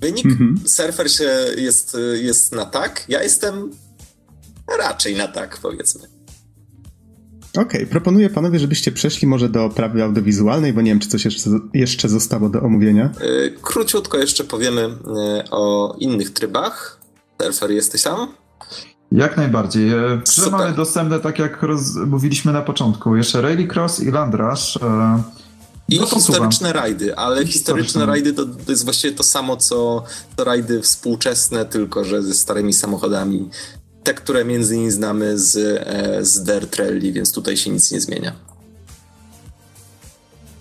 Wynik mhm. surfer się jest, jest na tak, ja jestem raczej na tak, powiedzmy. Okej, okay, proponuję panowie, żebyście przeszli może do prawy audiowizualnej, bo nie wiem, czy coś jeszcze, jeszcze zostało do omówienia. Yy, króciutko jeszcze powiemy yy, o innych trybach. Surfer, jesteś tam? Jak najbardziej. Super. mamy dostępne, tak jak roz... mówiliśmy na początku, jeszcze Rallycross i Land Rush. I no historyczne rajdy, ale historyczne rajdy to, to, jest właściwie to samo, co to rajdy współczesne, tylko że ze starymi samochodami. Te, które między innymi znamy z, e, z Dirt Rally, więc tutaj się nic nie zmienia.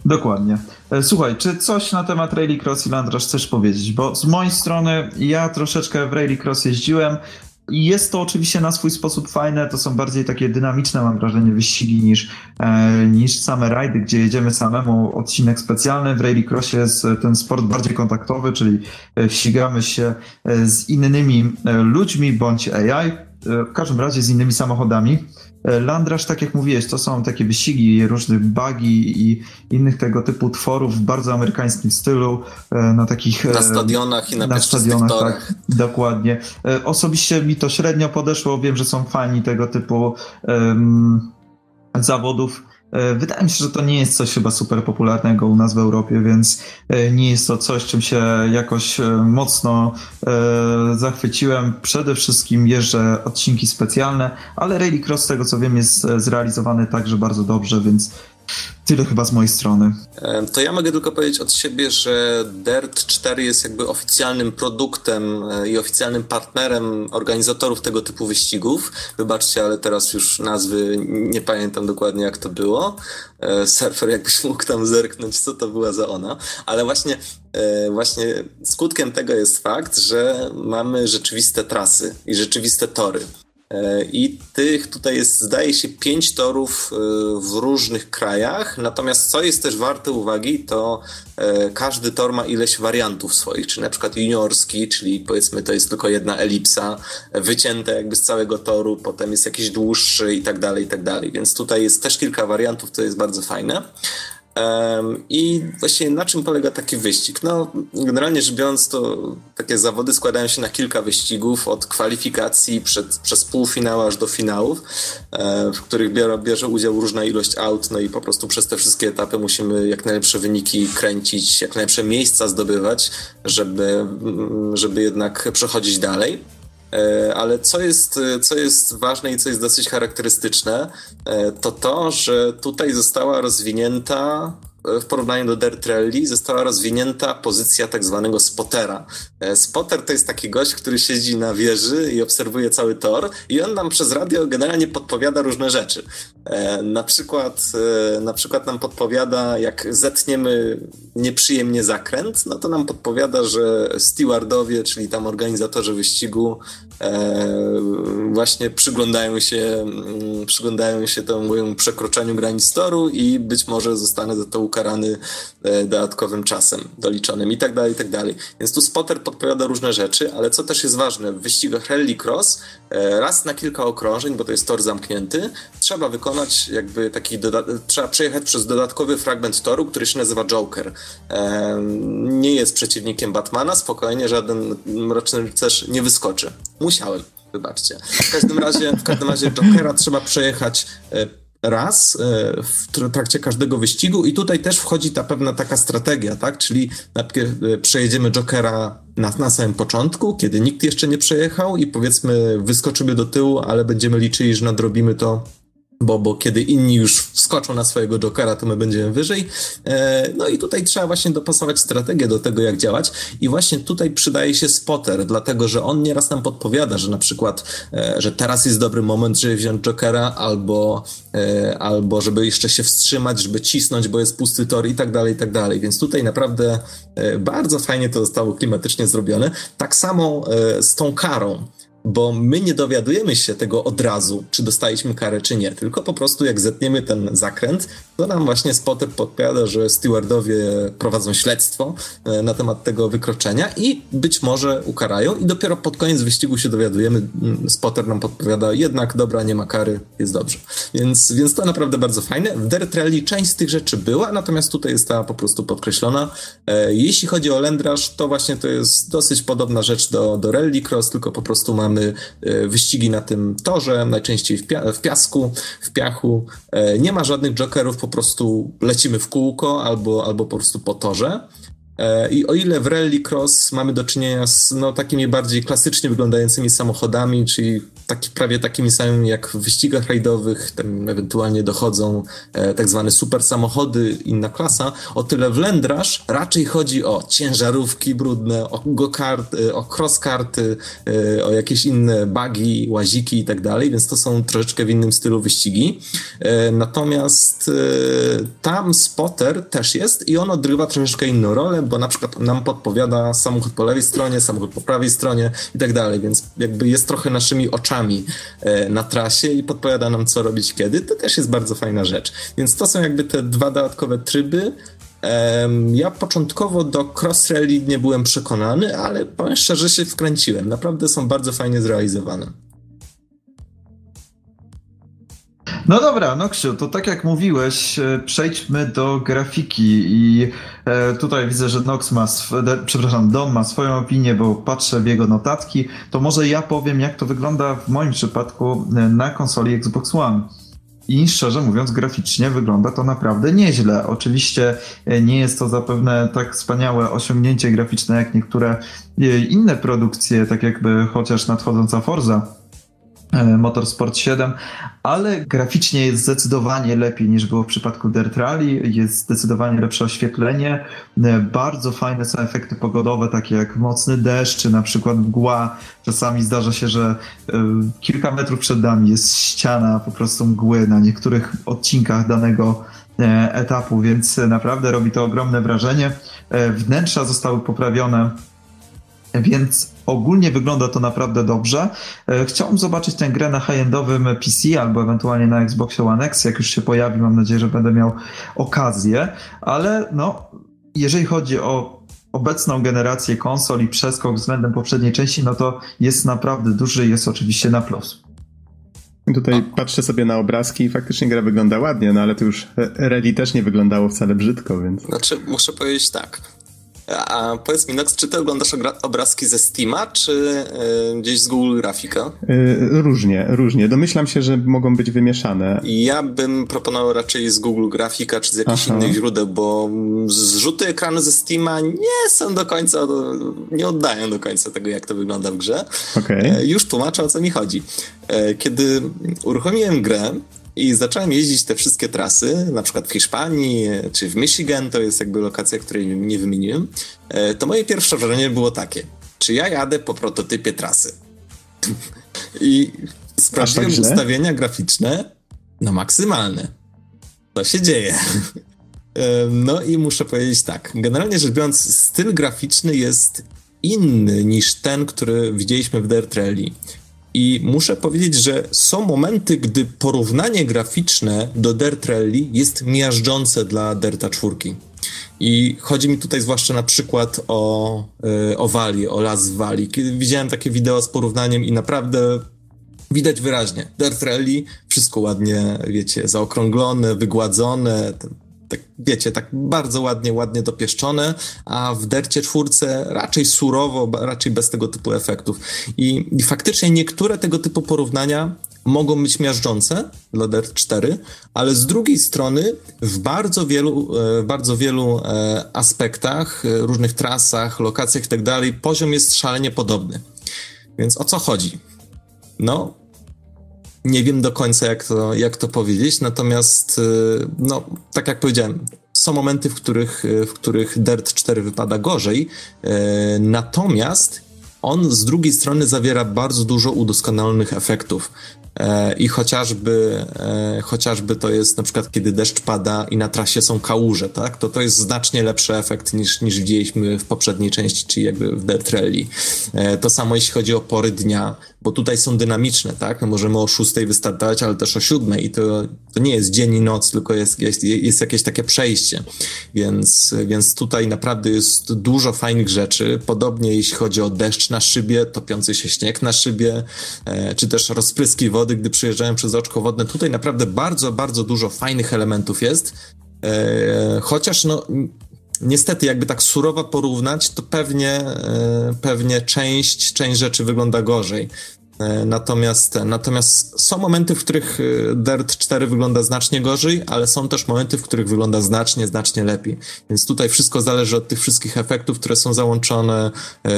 Dokładnie. E, słuchaj, czy coś na temat Rallycross i Landrush chcesz powiedzieć? Bo z mojej strony ja troszeczkę w Rallycross jeździłem, jest to oczywiście na swój sposób fajne, to są bardziej takie dynamiczne, mam wrażenie, wyścigi niż, e, niż same rajdy, gdzie jedziemy samemu. Odcinek specjalny w Rallycrossie jest ten sport bardziej kontaktowy, czyli e, ścigamy się e, z innymi e, ludźmi bądź AI, w każdym razie z innymi samochodami. E, Landrasz, tak jak mówiłeś, to są takie wyścigi różnych bagi i innych tego typu tworów w bardzo amerykańskim stylu, e, na takich... Na stadionach i na, na stadionach, tak, dokładnie. E, osobiście mi to średnio podeszło, wiem, że są fani tego typu um, zawodów, E, wydaje mi się, że to nie jest coś chyba super popularnego u nas w Europie, więc e, nie jest to coś, czym się jakoś e, mocno zachwyciłem. Przede wszystkim jeżdżę odcinki specjalne, ale Rallycross, z tego co wiem, jest zrealizowany także bardzo dobrze, więc Tyle chyba z mojej strony. To ja mogę tylko powiedzieć od siebie, że Dirt 4 jest jakby oficjalnym produktem e, i oficjalnym partnerem organizatorów tego typu wyścigów. Wybaczcie, ale teraz już nazwy nie pamiętam dokładnie jak to było. E, surfer jakbyś mógł tam zerknąć, co to była za ona. Ale właśnie, e, właśnie skutkiem tego jest fakt, że mamy rzeczywiste trasy i rzeczywiste tory. E, I tych tutaj jest, zdaje się, pięć torów e, w różnych krajach. Natomiast co jest też warte uwagi, to e, każdy tor ma ileś wariantów swoich, czyli na przykład juniorski, czyli powiedzmy to jest tylko jedna elipsa, wycięte jakby z całego toru, potem jest jakiś dłuższy i tak dalej, i tak dalej. Więc tutaj jest też kilka wariantów, to jest bardzo fajne. I właśnie na czym polega taki wyścig? No, generalnie rzecz biorąc, to takie zawody składają się na kilka wyścigów, od kwalifikacji przed, przez półfinał aż do finałów, w których bierze, udział różna ilość aut, no i po prostu przez te wszystkie etapy musimy jak najlepsze wyniki kręcić, jak najlepsze miejsca zdobywać, żeby, żeby jednak przechodzić dalej. E, ale co jest, co jest ważne i co jest dosyć charakterystyczne, e, to to, że tutaj została rozwinięta w porównaniu do Dirt Rally została rozwinięta pozycja tak zwanego spotera. E, spotter to jest taki gość, który siedzi na wieży i obserwuje cały tor i on nam przez radio generalnie podpowiada różne rzeczy. E, na przykład, e, na przykład nam podpowiada, jak zetniemy nieprzyjemnie zakręt, no to nam podpowiada, że stewardowie, czyli tam organizatorzy wyścigu właśnie przyglądają się, mm, przyglądają się temu przekroczeniu granic toru i być może zostanę za to ukarany dodatkowym czasem doliczonym i tak dalej, i tak dalej. Więc tu spotter podpowiada różne rzeczy, ale co też jest ważne, w wyścigach Rally Cross e, raz na kilka okrążeń, bo to jest tor zamknięty, trzeba wykonać jakby taki, trzeba przejechać przez dodatkowy fragment toru, który się nazywa Joker. E, nie jest przeciwnikiem Batmana, spokojnie, żaden mroczny rycerz nie wyskoczy. Musiałem wybaczcie. W każdym razie, w każdym razie Jokera trzeba przejechać raz e, w trakcie każdego wyścigu i tutaj też wchodzi ta pewna taka strategia, tak? Czyli najpierw przejedziemy Jokera na, na samym początku, kiedy nikt jeszcze nie przejechał i powiedzmy wyskoczymy do tyłu, ale będziemy liczyli, że nadrobimy to bo, bo kiedy inni już wskoczą na swojego Jokera, to my będziemy wyżej. E, no i tutaj trzeba właśnie dopasować strategię do tego, jak działać. I właśnie tutaj przydaje się spotter, dlatego że on nieraz nam podpowiada, że na przykład, e, że teraz jest dobry moment, żeby wziąć Jokera, albo, e, albo żeby jeszcze się wstrzymać, żeby cisnąć, bo jest pusty tor i tak dalej, i tak dalej. Więc tutaj naprawdę bardzo fajnie to zostało klimatycznie zrobione. Tak samo z tą karą bo my nie dowiadujemy się tego od razu, czy dostaliśmy karę, czy nie, tylko po prostu jak zetniemy ten zakręt, to nam właśnie spotter podpowiada, że stewardowie prowadzą śledztwo e, na temat tego wykroczenia i być może ukarają i dopiero pod koniec wyścigu się dowiadujemy, mm, spotter nam podpowiada, jednak dobra, nie ma kary, jest dobrze. Więc, więc to naprawdę bardzo fajne. W Dirt Rally część z tych rzeczy była, natomiast tutaj jest ta po prostu podkreślona. E, jeśli chodzi o Lendraż, to właśnie to jest dosyć podobna rzecz do, do Rallycross, tylko po prostu mamy e, wyścigi na tym torze, najczęściej w piasku, w piachu. Nie ma żadnych jokerów, po prostu lecimy w kółko albo, albo po prostu po torze. E, I o ile w Rallycross mamy do czynienia z no, takimi bardziej klasycznie wyglądającymi samochodami, czyli taki, prawie takimi samymi jak w wyścigach rajdowych, tam ewentualnie dochodzą e, tak zwane super samochody, inna klasa, o tyle w Lendraż raczej chodzi o ciężarówki brudne, o go-karty, o cross-karty, e, o jakieś inne bugi, łaziki i tak dalej, więc to są troszeczkę w innym stylu wyścigi. E, natomiast e, tam spotter też jest i on odgrywa troszeczkę inną rolę, bo na przykład nam podpowiada samochód po lewej stronie, samochód po prawej stronie i tak dalej, więc jakby jest trochę naszymi oczami e, na trasie i podpowiada nam, co robić kiedy. To też jest bardzo fajna rzecz. Więc to są jakby te dwa dodatkowe tryby. Ja początkowo do Cross Rally nie byłem przekonany, ale powiem szczerze, się wkręciłem. Naprawdę są bardzo fajnie zrealizowane. No dobra, Noksiu, to tak jak mówiłeś, e, przejdźmy do grafiki i e, tutaj widzę, że Nox ma, przepraszam, Don ma swoją opinię, bo patrzę w jego notatki, to może ja powiem, jak to wygląda w moim przypadku e, na konsoli Xbox One. I szczerze mówiąc, graficznie wygląda to naprawdę nieźle. Oczywiście nie jest to zapewne tak wspaniałe osiągnięcie graficzne jak niektóre inne produkcje, tak jakby chociaż nadchodząca Forza Motorsport 7, ale graficznie jest zdecydowanie lepiej niż było w przypadku Dirt Rally, jest zdecydowanie lepsze oświetlenie, e, bardzo fajne są efekty pogodowe, takie jak mocny deszcz, czy na przykład mgła. Czasami zdarza się, że e, kilka metrów przed nami jest ściana po prostu mgły na niektórych odcinkach danego etapu, więc naprawdę robi to ogromne wrażenie. Wnętrza zostały poprawione więc ogólnie wygląda to naprawdę dobrze. E, chciałbym zobaczyć tę grę na high-endowym PC albo ewentualnie na Xbox One X, jak już się pojawi. Mam nadzieję, że będę miał okazję, ale no, jeżeli chodzi o obecną generację konsol i przeskok względem poprzedniej części, no to jest naprawdę duży i jest oczywiście na plus. Tutaj patrzę sobie na obrazki i faktycznie gra wygląda ładnie, no ale to już Reli też nie wyglądało wcale brzydko, więc... Znaczy, muszę powiedzieć tak. A powiedz mi, Nox, czy ty oglądasz obrazki ze Steama, czy y, gdzieś z Google Grafika? Y, różnie, różnie. Domyślam się, że mogą być wymieszane. Ja bym proponował raczej z Google Grafika, czy z jakichś Aha. innych źródeł, bo zrzuty ekranu ze Steama nie są do końca, nie oddają do końca tego, jak to wygląda w grze. Okay. E, już tłumaczę, o co mi chodzi. E, kiedy uruchomiłem grę, i zacząłem jeździć te wszystkie trasy, na przykład w Hiszpanii czy w Michigan, to jest jakby lokacja, której nie wymieniłem. E, to moje pierwsze wrażenie było takie, czy ja jadę po prototypie trasy? I sprawdziłem tak ustawienia graficzne na maksymalne. To się dzieje. E, no i muszę powiedzieć tak, generalnie rzecz biorąc, styl graficzny jest inny niż ten, który widzieliśmy w Dirt Rally. I muszę powiedzieć, że są momenty, gdy porównanie graficzne do Dirt Rally jest miażdżące dla Dirta 4. I chodzi mi tutaj zwłaszcza na przykład o, yy, o Wali, o Las Wali. Kiedy widziałem takie wideo z porównaniem i naprawdę widać wyraźnie. Dirt Rally, wszystko ładnie, wiecie, zaokrąglone, wygładzone, tak, wiecie, tak bardzo ładnie, ładnie dopieszczone, a w Dercie czwórce raczej surowo, raczej bez tego typu efektów. I, I, faktycznie niektóre tego typu porównania mogą być miażdżące dla Dert 4, ale z drugiej strony w bardzo wielu, e, w bardzo wielu e, aspektach, e, różnych trasach, lokacjach i tak poziom jest szalenie podobny. Więc o co chodzi? No, nie wiem do końca, jak to, jak to powiedzieć, natomiast, no, tak jak powiedziałem, są momenty, w których, w których Dirt 4 wypada gorzej, natomiast on z drugiej strony zawiera bardzo dużo udoskonalonych efektów. E, I chociażby, e, chociażby to jest na przykład, kiedy deszcz pada i na trasie są kałuże, tak? To to jest znacznie lepszy efekt niż, niż widzieliśmy w poprzedniej części, czyli jakby w Dirt Rally. E, to samo jeśli chodzi o pory dnia bo tutaj są dynamiczne, tak? No możemy o 6 wystartować, ale też o 7 i to, to nie jest dzień i noc, tylko jest, jest, jest jakieś takie przejście. Więc, więc tutaj naprawdę jest dużo fajnych rzeczy. Podobnie jeśli chodzi o deszcz na szybie, topiący się śnieg na szybie, e, czy też rozpryski wody, gdy przejeżdżałem przez oczko wodne. Tutaj naprawdę bardzo, bardzo dużo fajnych elementów jest. E, chociaż no, niestety, jakby tak surowo porównać, to pewnie, e, pewnie część, część rzeczy wygląda gorzej. E, natomiast, natomiast są momenty, w których e, Dirt 4 wygląda znacznie gorzej, ale są też momenty, w których wygląda znacznie, znacznie lepiej. Więc tutaj wszystko zależy od tych wszystkich efektów, które są załączone,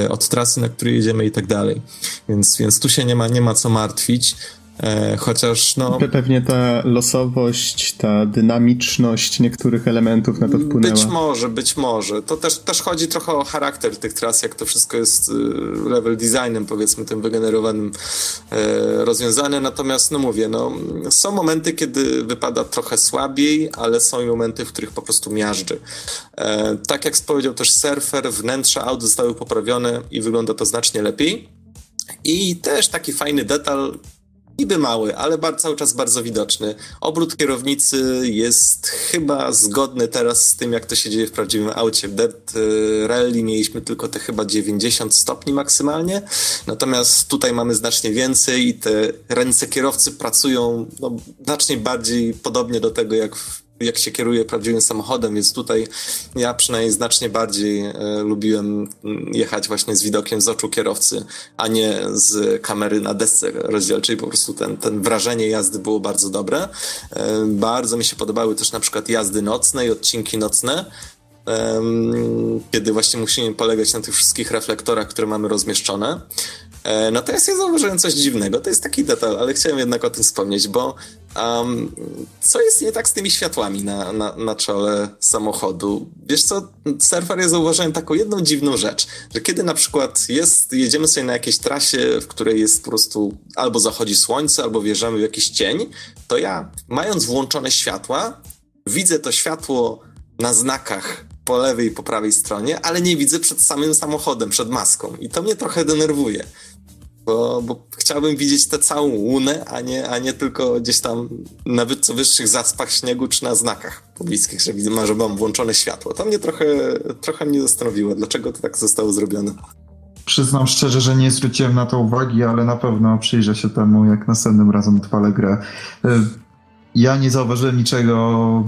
od trasy, na której jedziemy i tak dalej. Więc, więc tu się nie ma, nie ma co martwić. E, chociaż no. Pewnie ta losowość, ta dynamiczność niektórych elementów na to wpłynęła. Być może, być może. To też, też chodzi trochę o charakter tych tras, jak to wszystko jest y, level designem, powiedzmy, tym wygenerowanym e, rozwiązane. Natomiast, no mówię, no, są momenty, kiedy wypada trochę słabiej, ale są momenty, w których po prostu miażdży. E, tak jak powiedział też surfer, wnętrze aut zostały poprawione i wygląda to znacznie lepiej. I też taki fajny detal, niby mały, ale bar, cały czas bardzo widoczny. Obrót kierownicy jest chyba zgodny teraz z tym, jak to się dzieje w prawdziwym aucie. W Dirt y, Rally mieliśmy tylko te chyba 90 stopni maksymalnie, natomiast tutaj mamy znacznie więcej i te ręce kierowcy pracują no, znacznie bardziej podobnie do tego, jak w jak się kieruje prawdziwym samochodem, więc tutaj ja przynajmniej znacznie bardziej e, lubiłem jechać właśnie z widokiem z oczu kierowcy, a nie z kamery na desce rozdzielczej. Po prostu ten, ten wrażenie jazdy było bardzo dobre. E, bardzo mi się podobały też na przykład jazdy nocne i odcinki nocne kiedy właśnie musimy polegać na tych wszystkich reflektorach, które mamy rozmieszczone. E, natomiast ja zauważyłem coś dziwnego. To jest taki detal, ale chciałem jednak o tym wspomnieć, bo um, co jest nie tak z tymi światłami na, na, na czole samochodu? Wiesz co, surfer ja zauważyłem taką jedną dziwną rzecz, że kiedy na przykład jest, jedziemy sobie na jakiejś trasie, w której jest po prostu albo zachodzi słońce, albo wjeżdżamy w jakiś cień, to ja, mając włączone światła, widzę to światło na znakach po lewej i po prawej stronie, ale nie widzę przed samym samochodem, przed maską. I to mnie trochę denerwuje bo, bo chciałbym widzieć tę całą łunę, a nie, a nie tylko gdzieś tam na co wyższych zaspach śniegu czy na znakach pobliskich, że widzę, że mam włączone światło. To mnie trochę, trochę mnie zastanowiło, dlaczego to tak zostało zrobione. Przyznam szczerze, że nie zwróciłem na to uwagi, ale na pewno przyjrzę się temu, jak następnym razem odpalę grę. Y, ja nie zauważyłem niczego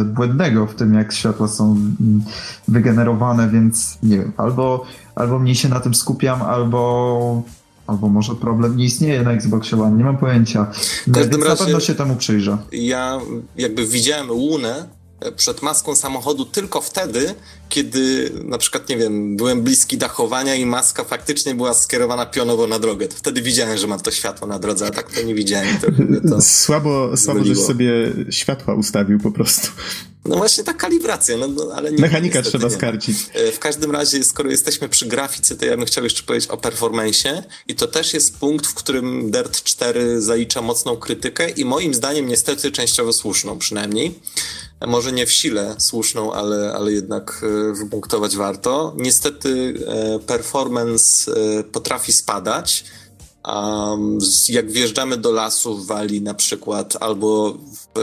y, błędnego w tym, jak światła są mm, wygenerowane, więc nie wiem, albo, albo mniej się na tym skupiam, albo Albo może problem nie istnieje na Xboxie One, nie mam pojęcia. W każdym razie na pewno się temu przyjrzę. Ja jakby widziałem łunę przed maską samochodu tylko wtedy, kiedy na przykład, nie wiem, byłem bliski dachowania i maska faktycznie była skierowana pionowo na drogę. To wtedy widziałem, że mam to światło na drodze, a tak to nie widziałem. To słabo, słabo, żeś sobie światła ustawił po prostu. No właśnie ta kalibracja, no, no ale nie. Mechanika trzeba nie. skarcić. E, w każdym razie, skoro jesteśmy przy grafice, to ja bym chciał jeszcze powiedzieć o performanceie i to też jest punkt, w którym Dirt 4 zalicza mocną krytykę i moim zdaniem niestety częściowo słuszną przynajmniej może nie w sile słuszną, ale, ale jednak e, wypunktować warto. Niestety e, performance e, potrafi spadać. Um, jak wjeżdżamy do lasu w Walii na przykład, albo, w,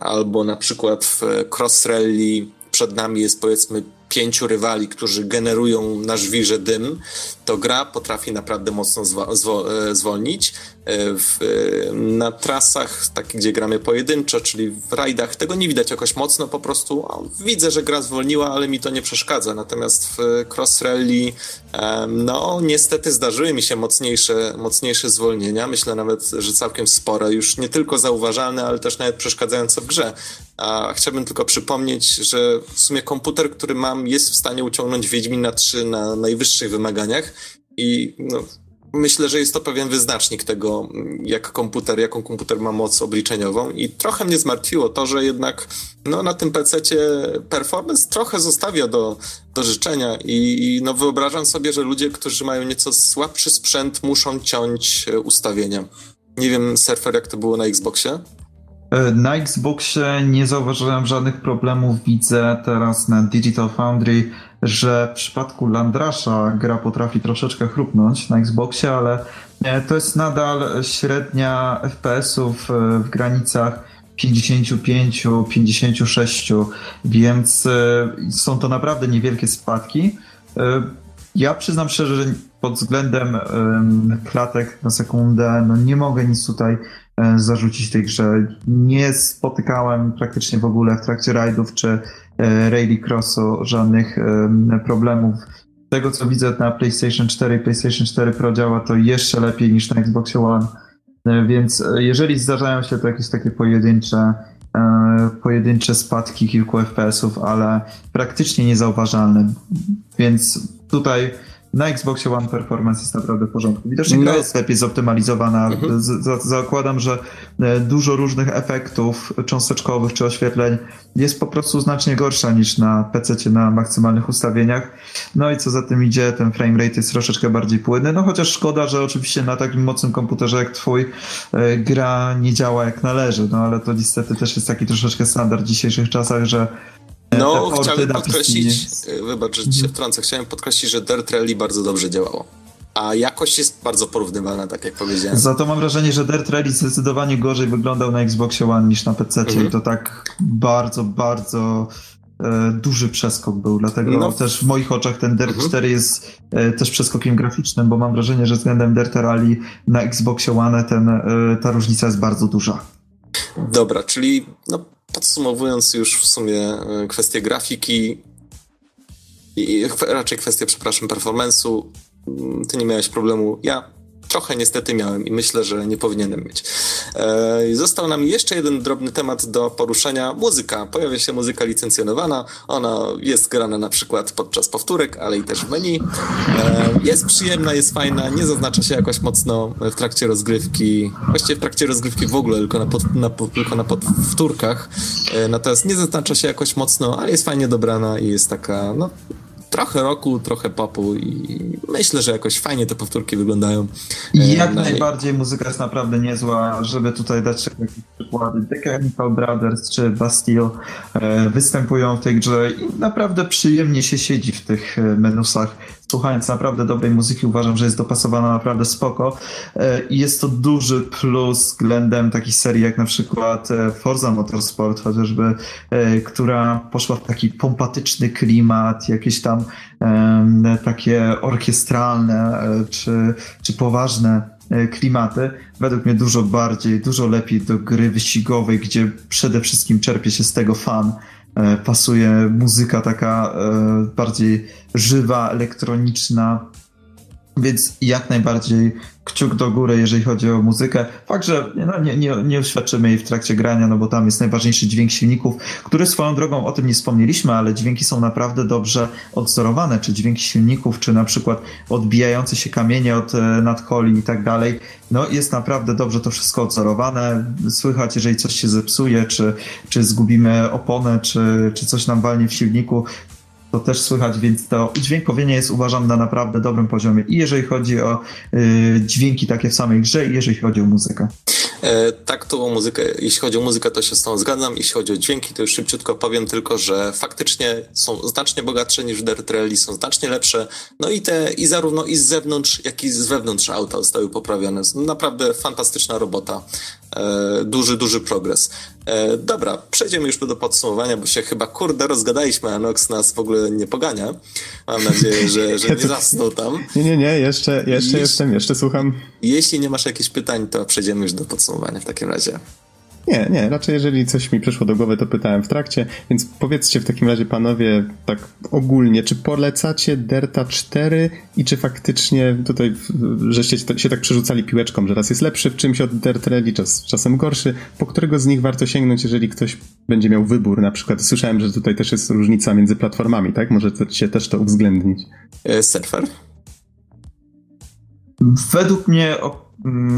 albo na przykład w cross rally przed nami jest powiedzmy pięciu rywali, którzy generują na żwirze dym, to gra potrafi naprawdę mocno zwolnić. E, w, e, na trasach, takich gdzie gramy pojedynczo, czyli w rajdach, tego nie widać jakoś mocno, po prostu widzę, że gra zwolniła, ale mi to nie przeszkadza. Natomiast w cross rally, no niestety zdarzyły mi się mocniejsze, mocniejsze zwolnienia. Myślę nawet, że całkiem spore, już nie tylko zauważalne, ale też nawet przeszkadzające w grze. A chciałbym tylko przypomnieć, że w sumie komputer, który mam, jest w stanie uciągnąć Wiedźmina 3 na najwyższych wymaganiach i no, myślę, że jest to pewien wyznacznik tego, jak komputer, jaką komputer ma moc obliczeniową i trochę mnie zmartwiło to, że jednak no, na tym PC-cie performance trochę zostawia do, do życzenia i no, wyobrażam sobie, że ludzie, którzy mają nieco słabszy sprzęt muszą ciąć e, ustawienia. Nie wiem, Surfer, jak to było na Xboxie? E, na Xboxie nie zauważyłem żadnych problemów. Widzę teraz na Digital Foundry, że w przypadku Landrasza gra potrafi troszeczkę chrupnąć na Xboxie, ale e, to jest nadal średnia FPS-ów e, w granicach 55-56, więc są to naprawdę niewielkie spadki. Ja przyznam szczerze, że pod względem klatek na sekundę no nie mogę nic tutaj E, zarzucić tej grze. Nie spotykałem praktycznie w ogóle w trakcie rajdów czy e, Rally Crossu żadnych problemów. Z tego co widzę na PlayStation 4 i PlayStation 4 Pro działa to jeszcze lepiej niż na Xbox One. E, więc jeżeli zdarzają się to jakieś takie pojedyncze, pojedyncze spadki kilku FPS-ów, ale praktycznie niezauważalne. Więc tutaj na Xboxie One performance jest naprawdę w porządku. Widocznie no. gra jest lepiej zoptymalizowana. Mhm. Z, zakładam, że e, dużo różnych efektów cząsteczkowych czy oświetleń jest po prostu znacznie gorsza niż na PC na maksymalnych ustawieniach. No i co za tym idzie, ten frame rate jest troszeczkę bardziej płynny. No chociaż szkoda, że oczywiście na takim mocnym komputerze jak twój e, gra nie działa jak należy. No ale to niestety też jest taki troszeczkę standard w dzisiejszych czasach, że no, chciałem podkreślić, e, wybacz, że się wtrącę, chciałem podkreślić, że Dirt Rally bardzo dobrze działało. A jakość jest bardzo porównywalna, tak jak powiedziałem. Za to mam wrażenie, że Dirt Rally zdecydowanie gorzej wyglądał na Xboxie One niż na PC mhm. i to tak bardzo, bardzo e, duży przeskok był, dlatego no. też w moich oczach ten Dirt mhm. 4 jest e, też przeskokiem graficznym, bo mam wrażenie, że względem Dirt Rally na Xboxie One ten, e, ta różnica jest bardzo duża. Dobra, czyli no, Podsumowując już w sumie e, kwestię grafiki i raczej kwestię, przepraszam, performance'u, mm, ty nie miałeś problemu. Ja trochę niestety miałem i myślę, że nie powinienem mieć. E, został nam jeszcze jeden drobny temat do poruszenia. Muzyka. Pojawia się muzyka licencjonowana. Ona jest grana na przykład podczas powtórek, ale i też w menu. E, jest przyjemna, jest fajna, nie zaznacza się jakoś mocno w trakcie rozgrywki. Właściwie w trakcie rozgrywki w ogóle, tylko na, pod, na, tylko na powtórkach. E, natomiast nie zaznacza się jakoś mocno, ale jest fajnie dobrana i jest taka, no, trochę roku, trochę popu i myślę, że jakoś fajnie te powtórki wyglądają. Jak no najbardziej muzyka jest naprawdę niezła, żeby tutaj dać jakieś przykłady. The Chemical Brothers czy Bastille e, występują w tej grze i naprawdę przyjemnie się siedzi w tych e, menusach słuchając naprawdę dobrej muzyki, uważam, że jest dopasowana naprawdę spoko. E, I jest to duży plus względem takich serii jak na przykład e, Forza Motorsport, chociażby, e, która poszła w taki pompatyczny klimat, jakieś tam takie orkiestralne czy, czy poważne klimaty, według mnie dużo bardziej, dużo lepiej do gry wyścigowej, gdzie przede wszystkim czerpie się z tego fan pasuje muzyka taka e, bardziej żywa, elektroniczna, więc jak najbardziej kciuk do góry, jeżeli chodzi o muzykę. Fakt, że no, nie, nie, nie uświadczymy jej w trakcie grania, no bo tam jest najważniejszy dźwięk silników, który swoją drogą o tym nie wspomnieliśmy, ale dźwięki są naprawdę dobrze odzorowane, czy dźwięki silników, czy na przykład odbijające się kamienie od e, nadkoli i tak dalej. No jest naprawdę dobrze to wszystko odzorowane. Słychać, jeżeli coś się zepsuje, czy, czy zgubimy oponę, czy, czy coś nam walnie w silniku, to też słychać, więc to udźwiękowienie jest uważam na naprawdę dobrym poziomie i jeżeli chodzi o y, dźwięki takie w samej grze i jeżeli chodzi o muzykę. E, tak, to o muzykę, jeśli chodzi o muzykę, to się z tą zgadzam. Jeśli chodzi o dźwięki, to już szybciutko powiem tylko, że faktycznie są znacznie bogatsze niż Dirt Rally, są znacznie lepsze. No i te, i zarówno i z zewnątrz, jak i z wewnątrz auta zostały poprawione. Naprawdę fantastyczna robota. E, duży, duży progres. E, dobra, przejdziemy już do podsumowania, bo się chyba kurde rozgadaliśmy, a Nox nas w ogóle nie pogania. Mam nadzieję, że, że nie zasnął tam. Nie, nie, nie, jeszcze, jeszcze jestem, jeszcze słucham. Jeśli nie masz jakichś pytań, to przejdziemy już do podsumowania w takim razie. Nie, nie, raczej jeżeli coś mi przyszło do głowy, to pytałem w trakcie, więc powiedzcie w takim razie panowie tak ogólnie, czy polecacie Derta 4 i czy faktycznie tutaj żeście się tak przerzucali piłeczką, że raz jest lepszy w czymś od Dirt Rally, czas, czasem gorszy, po którego z nich warto sięgnąć, jeżeli ktoś będzie miał wybór, na przykład słyszałem, że tutaj też jest różnica między platformami, tak? Możecie też to uwzględnić. E, surfer? Według mnie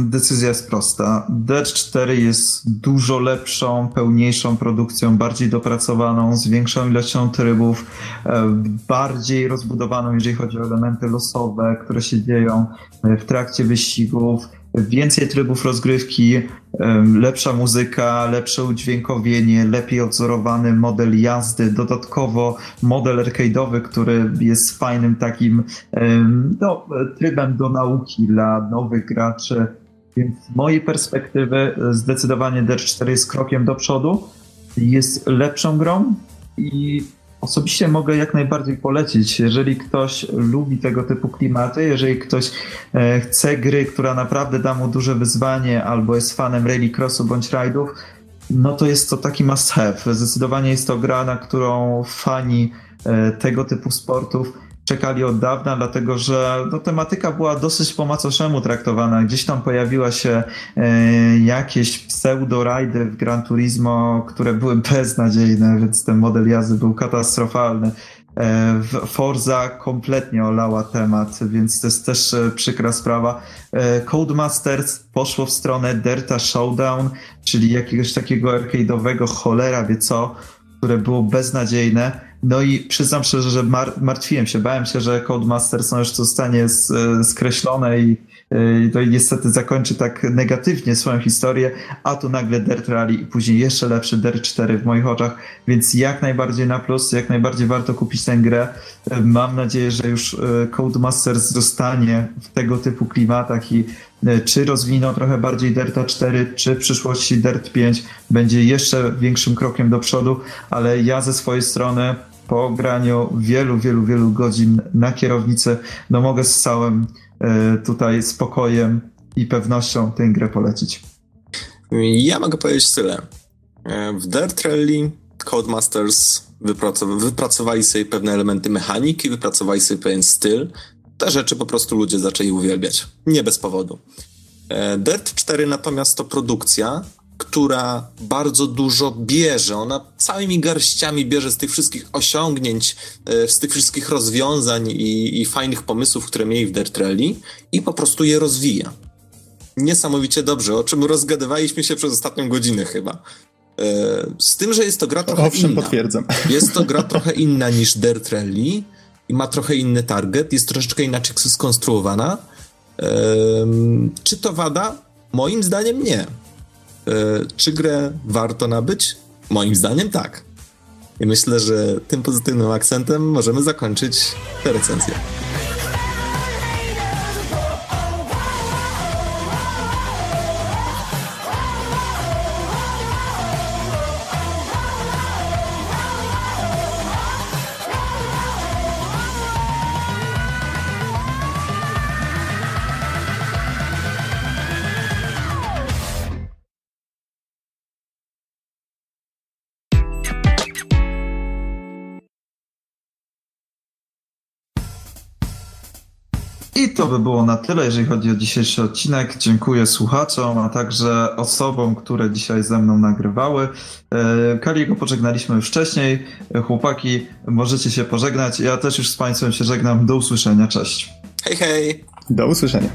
decyzja jest prosta. Dirt 4 jest dużo lepszą, pełniejszą produkcją, bardziej dopracowaną, z większą ilością trybów, e, bardziej rozbudowaną, jeżeli chodzi o elementy losowe, które się dzieją e, w trakcie wyścigów więcej trybów rozgrywki, lepsza muzyka, lepsze udźwiękowienie, lepiej odzorowany model jazdy, dodatkowo model arcade'owy, który jest fajnym takim no, trybem do nauki dla nowych graczy. Więc z mojej perspektywy zdecydowanie Dirt 4 jest krokiem do przodu, jest lepszą grą i Osobiście mogę jak najbardziej polecić, jeżeli ktoś lubi tego typu klimaty, jeżeli ktoś e, chce gry, która naprawdę da mu duże wyzwanie, albo jest fanem rallycrossu bądź rajdów, no to jest to taki must have. Zdecydowanie jest to gra, na którą fani e, tego typu sportów czekali od dawna, dlatego że no, tematyka była dosyć po macoszemu traktowana. Gdzieś tam pojawiła się e, jakieś pseudo-rajdy w Gran Turismo, które były beznadziejne, więc ten model jazdy był katastrofalny. E, Forza kompletnie olała temat, więc to jest też e, przykra sprawa. E, Codemasters poszło w stronę Delta Showdown, czyli jakiegoś takiego arcade'owego cholera wie co, które było beznadziejne. No i przyznam szczerze, że mar martwiłem się, bałem się, że Codemasters no już zostanie skreślone i to niestety zakończy tak negatywnie swoją historię, a tu nagle Dirt Rally i później jeszcze lepszy Dirt 4 w moich oczach, więc jak najbardziej na plus, jak najbardziej warto kupić tę grę. Mam nadzieję, że już e, Codemasters zostanie w tego typu klimatach i czy rozwiną trochę bardziej Delta 4, czy w przyszłości Dirt 5 będzie jeszcze większym krokiem do przodu, ale ja ze swojej strony po graniu wielu, wielu, wielu godzin na kierownicy, no mogę z całym tutaj spokojem i pewnością tę grę polecić. Ja mogę powiedzieć tyle. E, w Dirt Rally Codemasters wypracowali sobie pewne elementy mechaniki, wypracowali sobie pewien styl. Te rzeczy po prostu ludzie zaczęli uwielbiać. Nie bez powodu. E, Dirt 4 natomiast to produkcja, która bardzo dużo bierze. Ona całymi garściami bierze z tych wszystkich osiągnięć, e, z tych wszystkich rozwiązań i, i fajnych pomysłów, które mieli w Dirt Rally i po prostu je rozwija. Niesamowicie dobrze, o czym rozgadywaliśmy się przez ostatnią godzinę chyba. E, z tym, że jest to gra trochę Owszem, inna. potwierdzam. Jest to gra trochę inna niż Dirt Rally i ma trochę inny target, jest troszeczkę inaczej skonstruowana. Czy to wada? Moim zdaniem nie. E, czy grę warto nabyć? Moim zdaniem tak. I myślę, że tym pozytywnym akcentem możemy zakończyć tę recenzję. I to by było na tyle, jeżeli chodzi o dzisiejszy odcinek. Dziękuję słuchaczom, a także osobom, które dzisiaj ze mną nagrywały. E, Kaliego pożegnaliśmy już wcześniej. Chłopaki, możecie się pożegnać. Ja też już z Państwem się żegnam. Do usłyszenia. Cześć. Hej, hej. Do usłyszenia.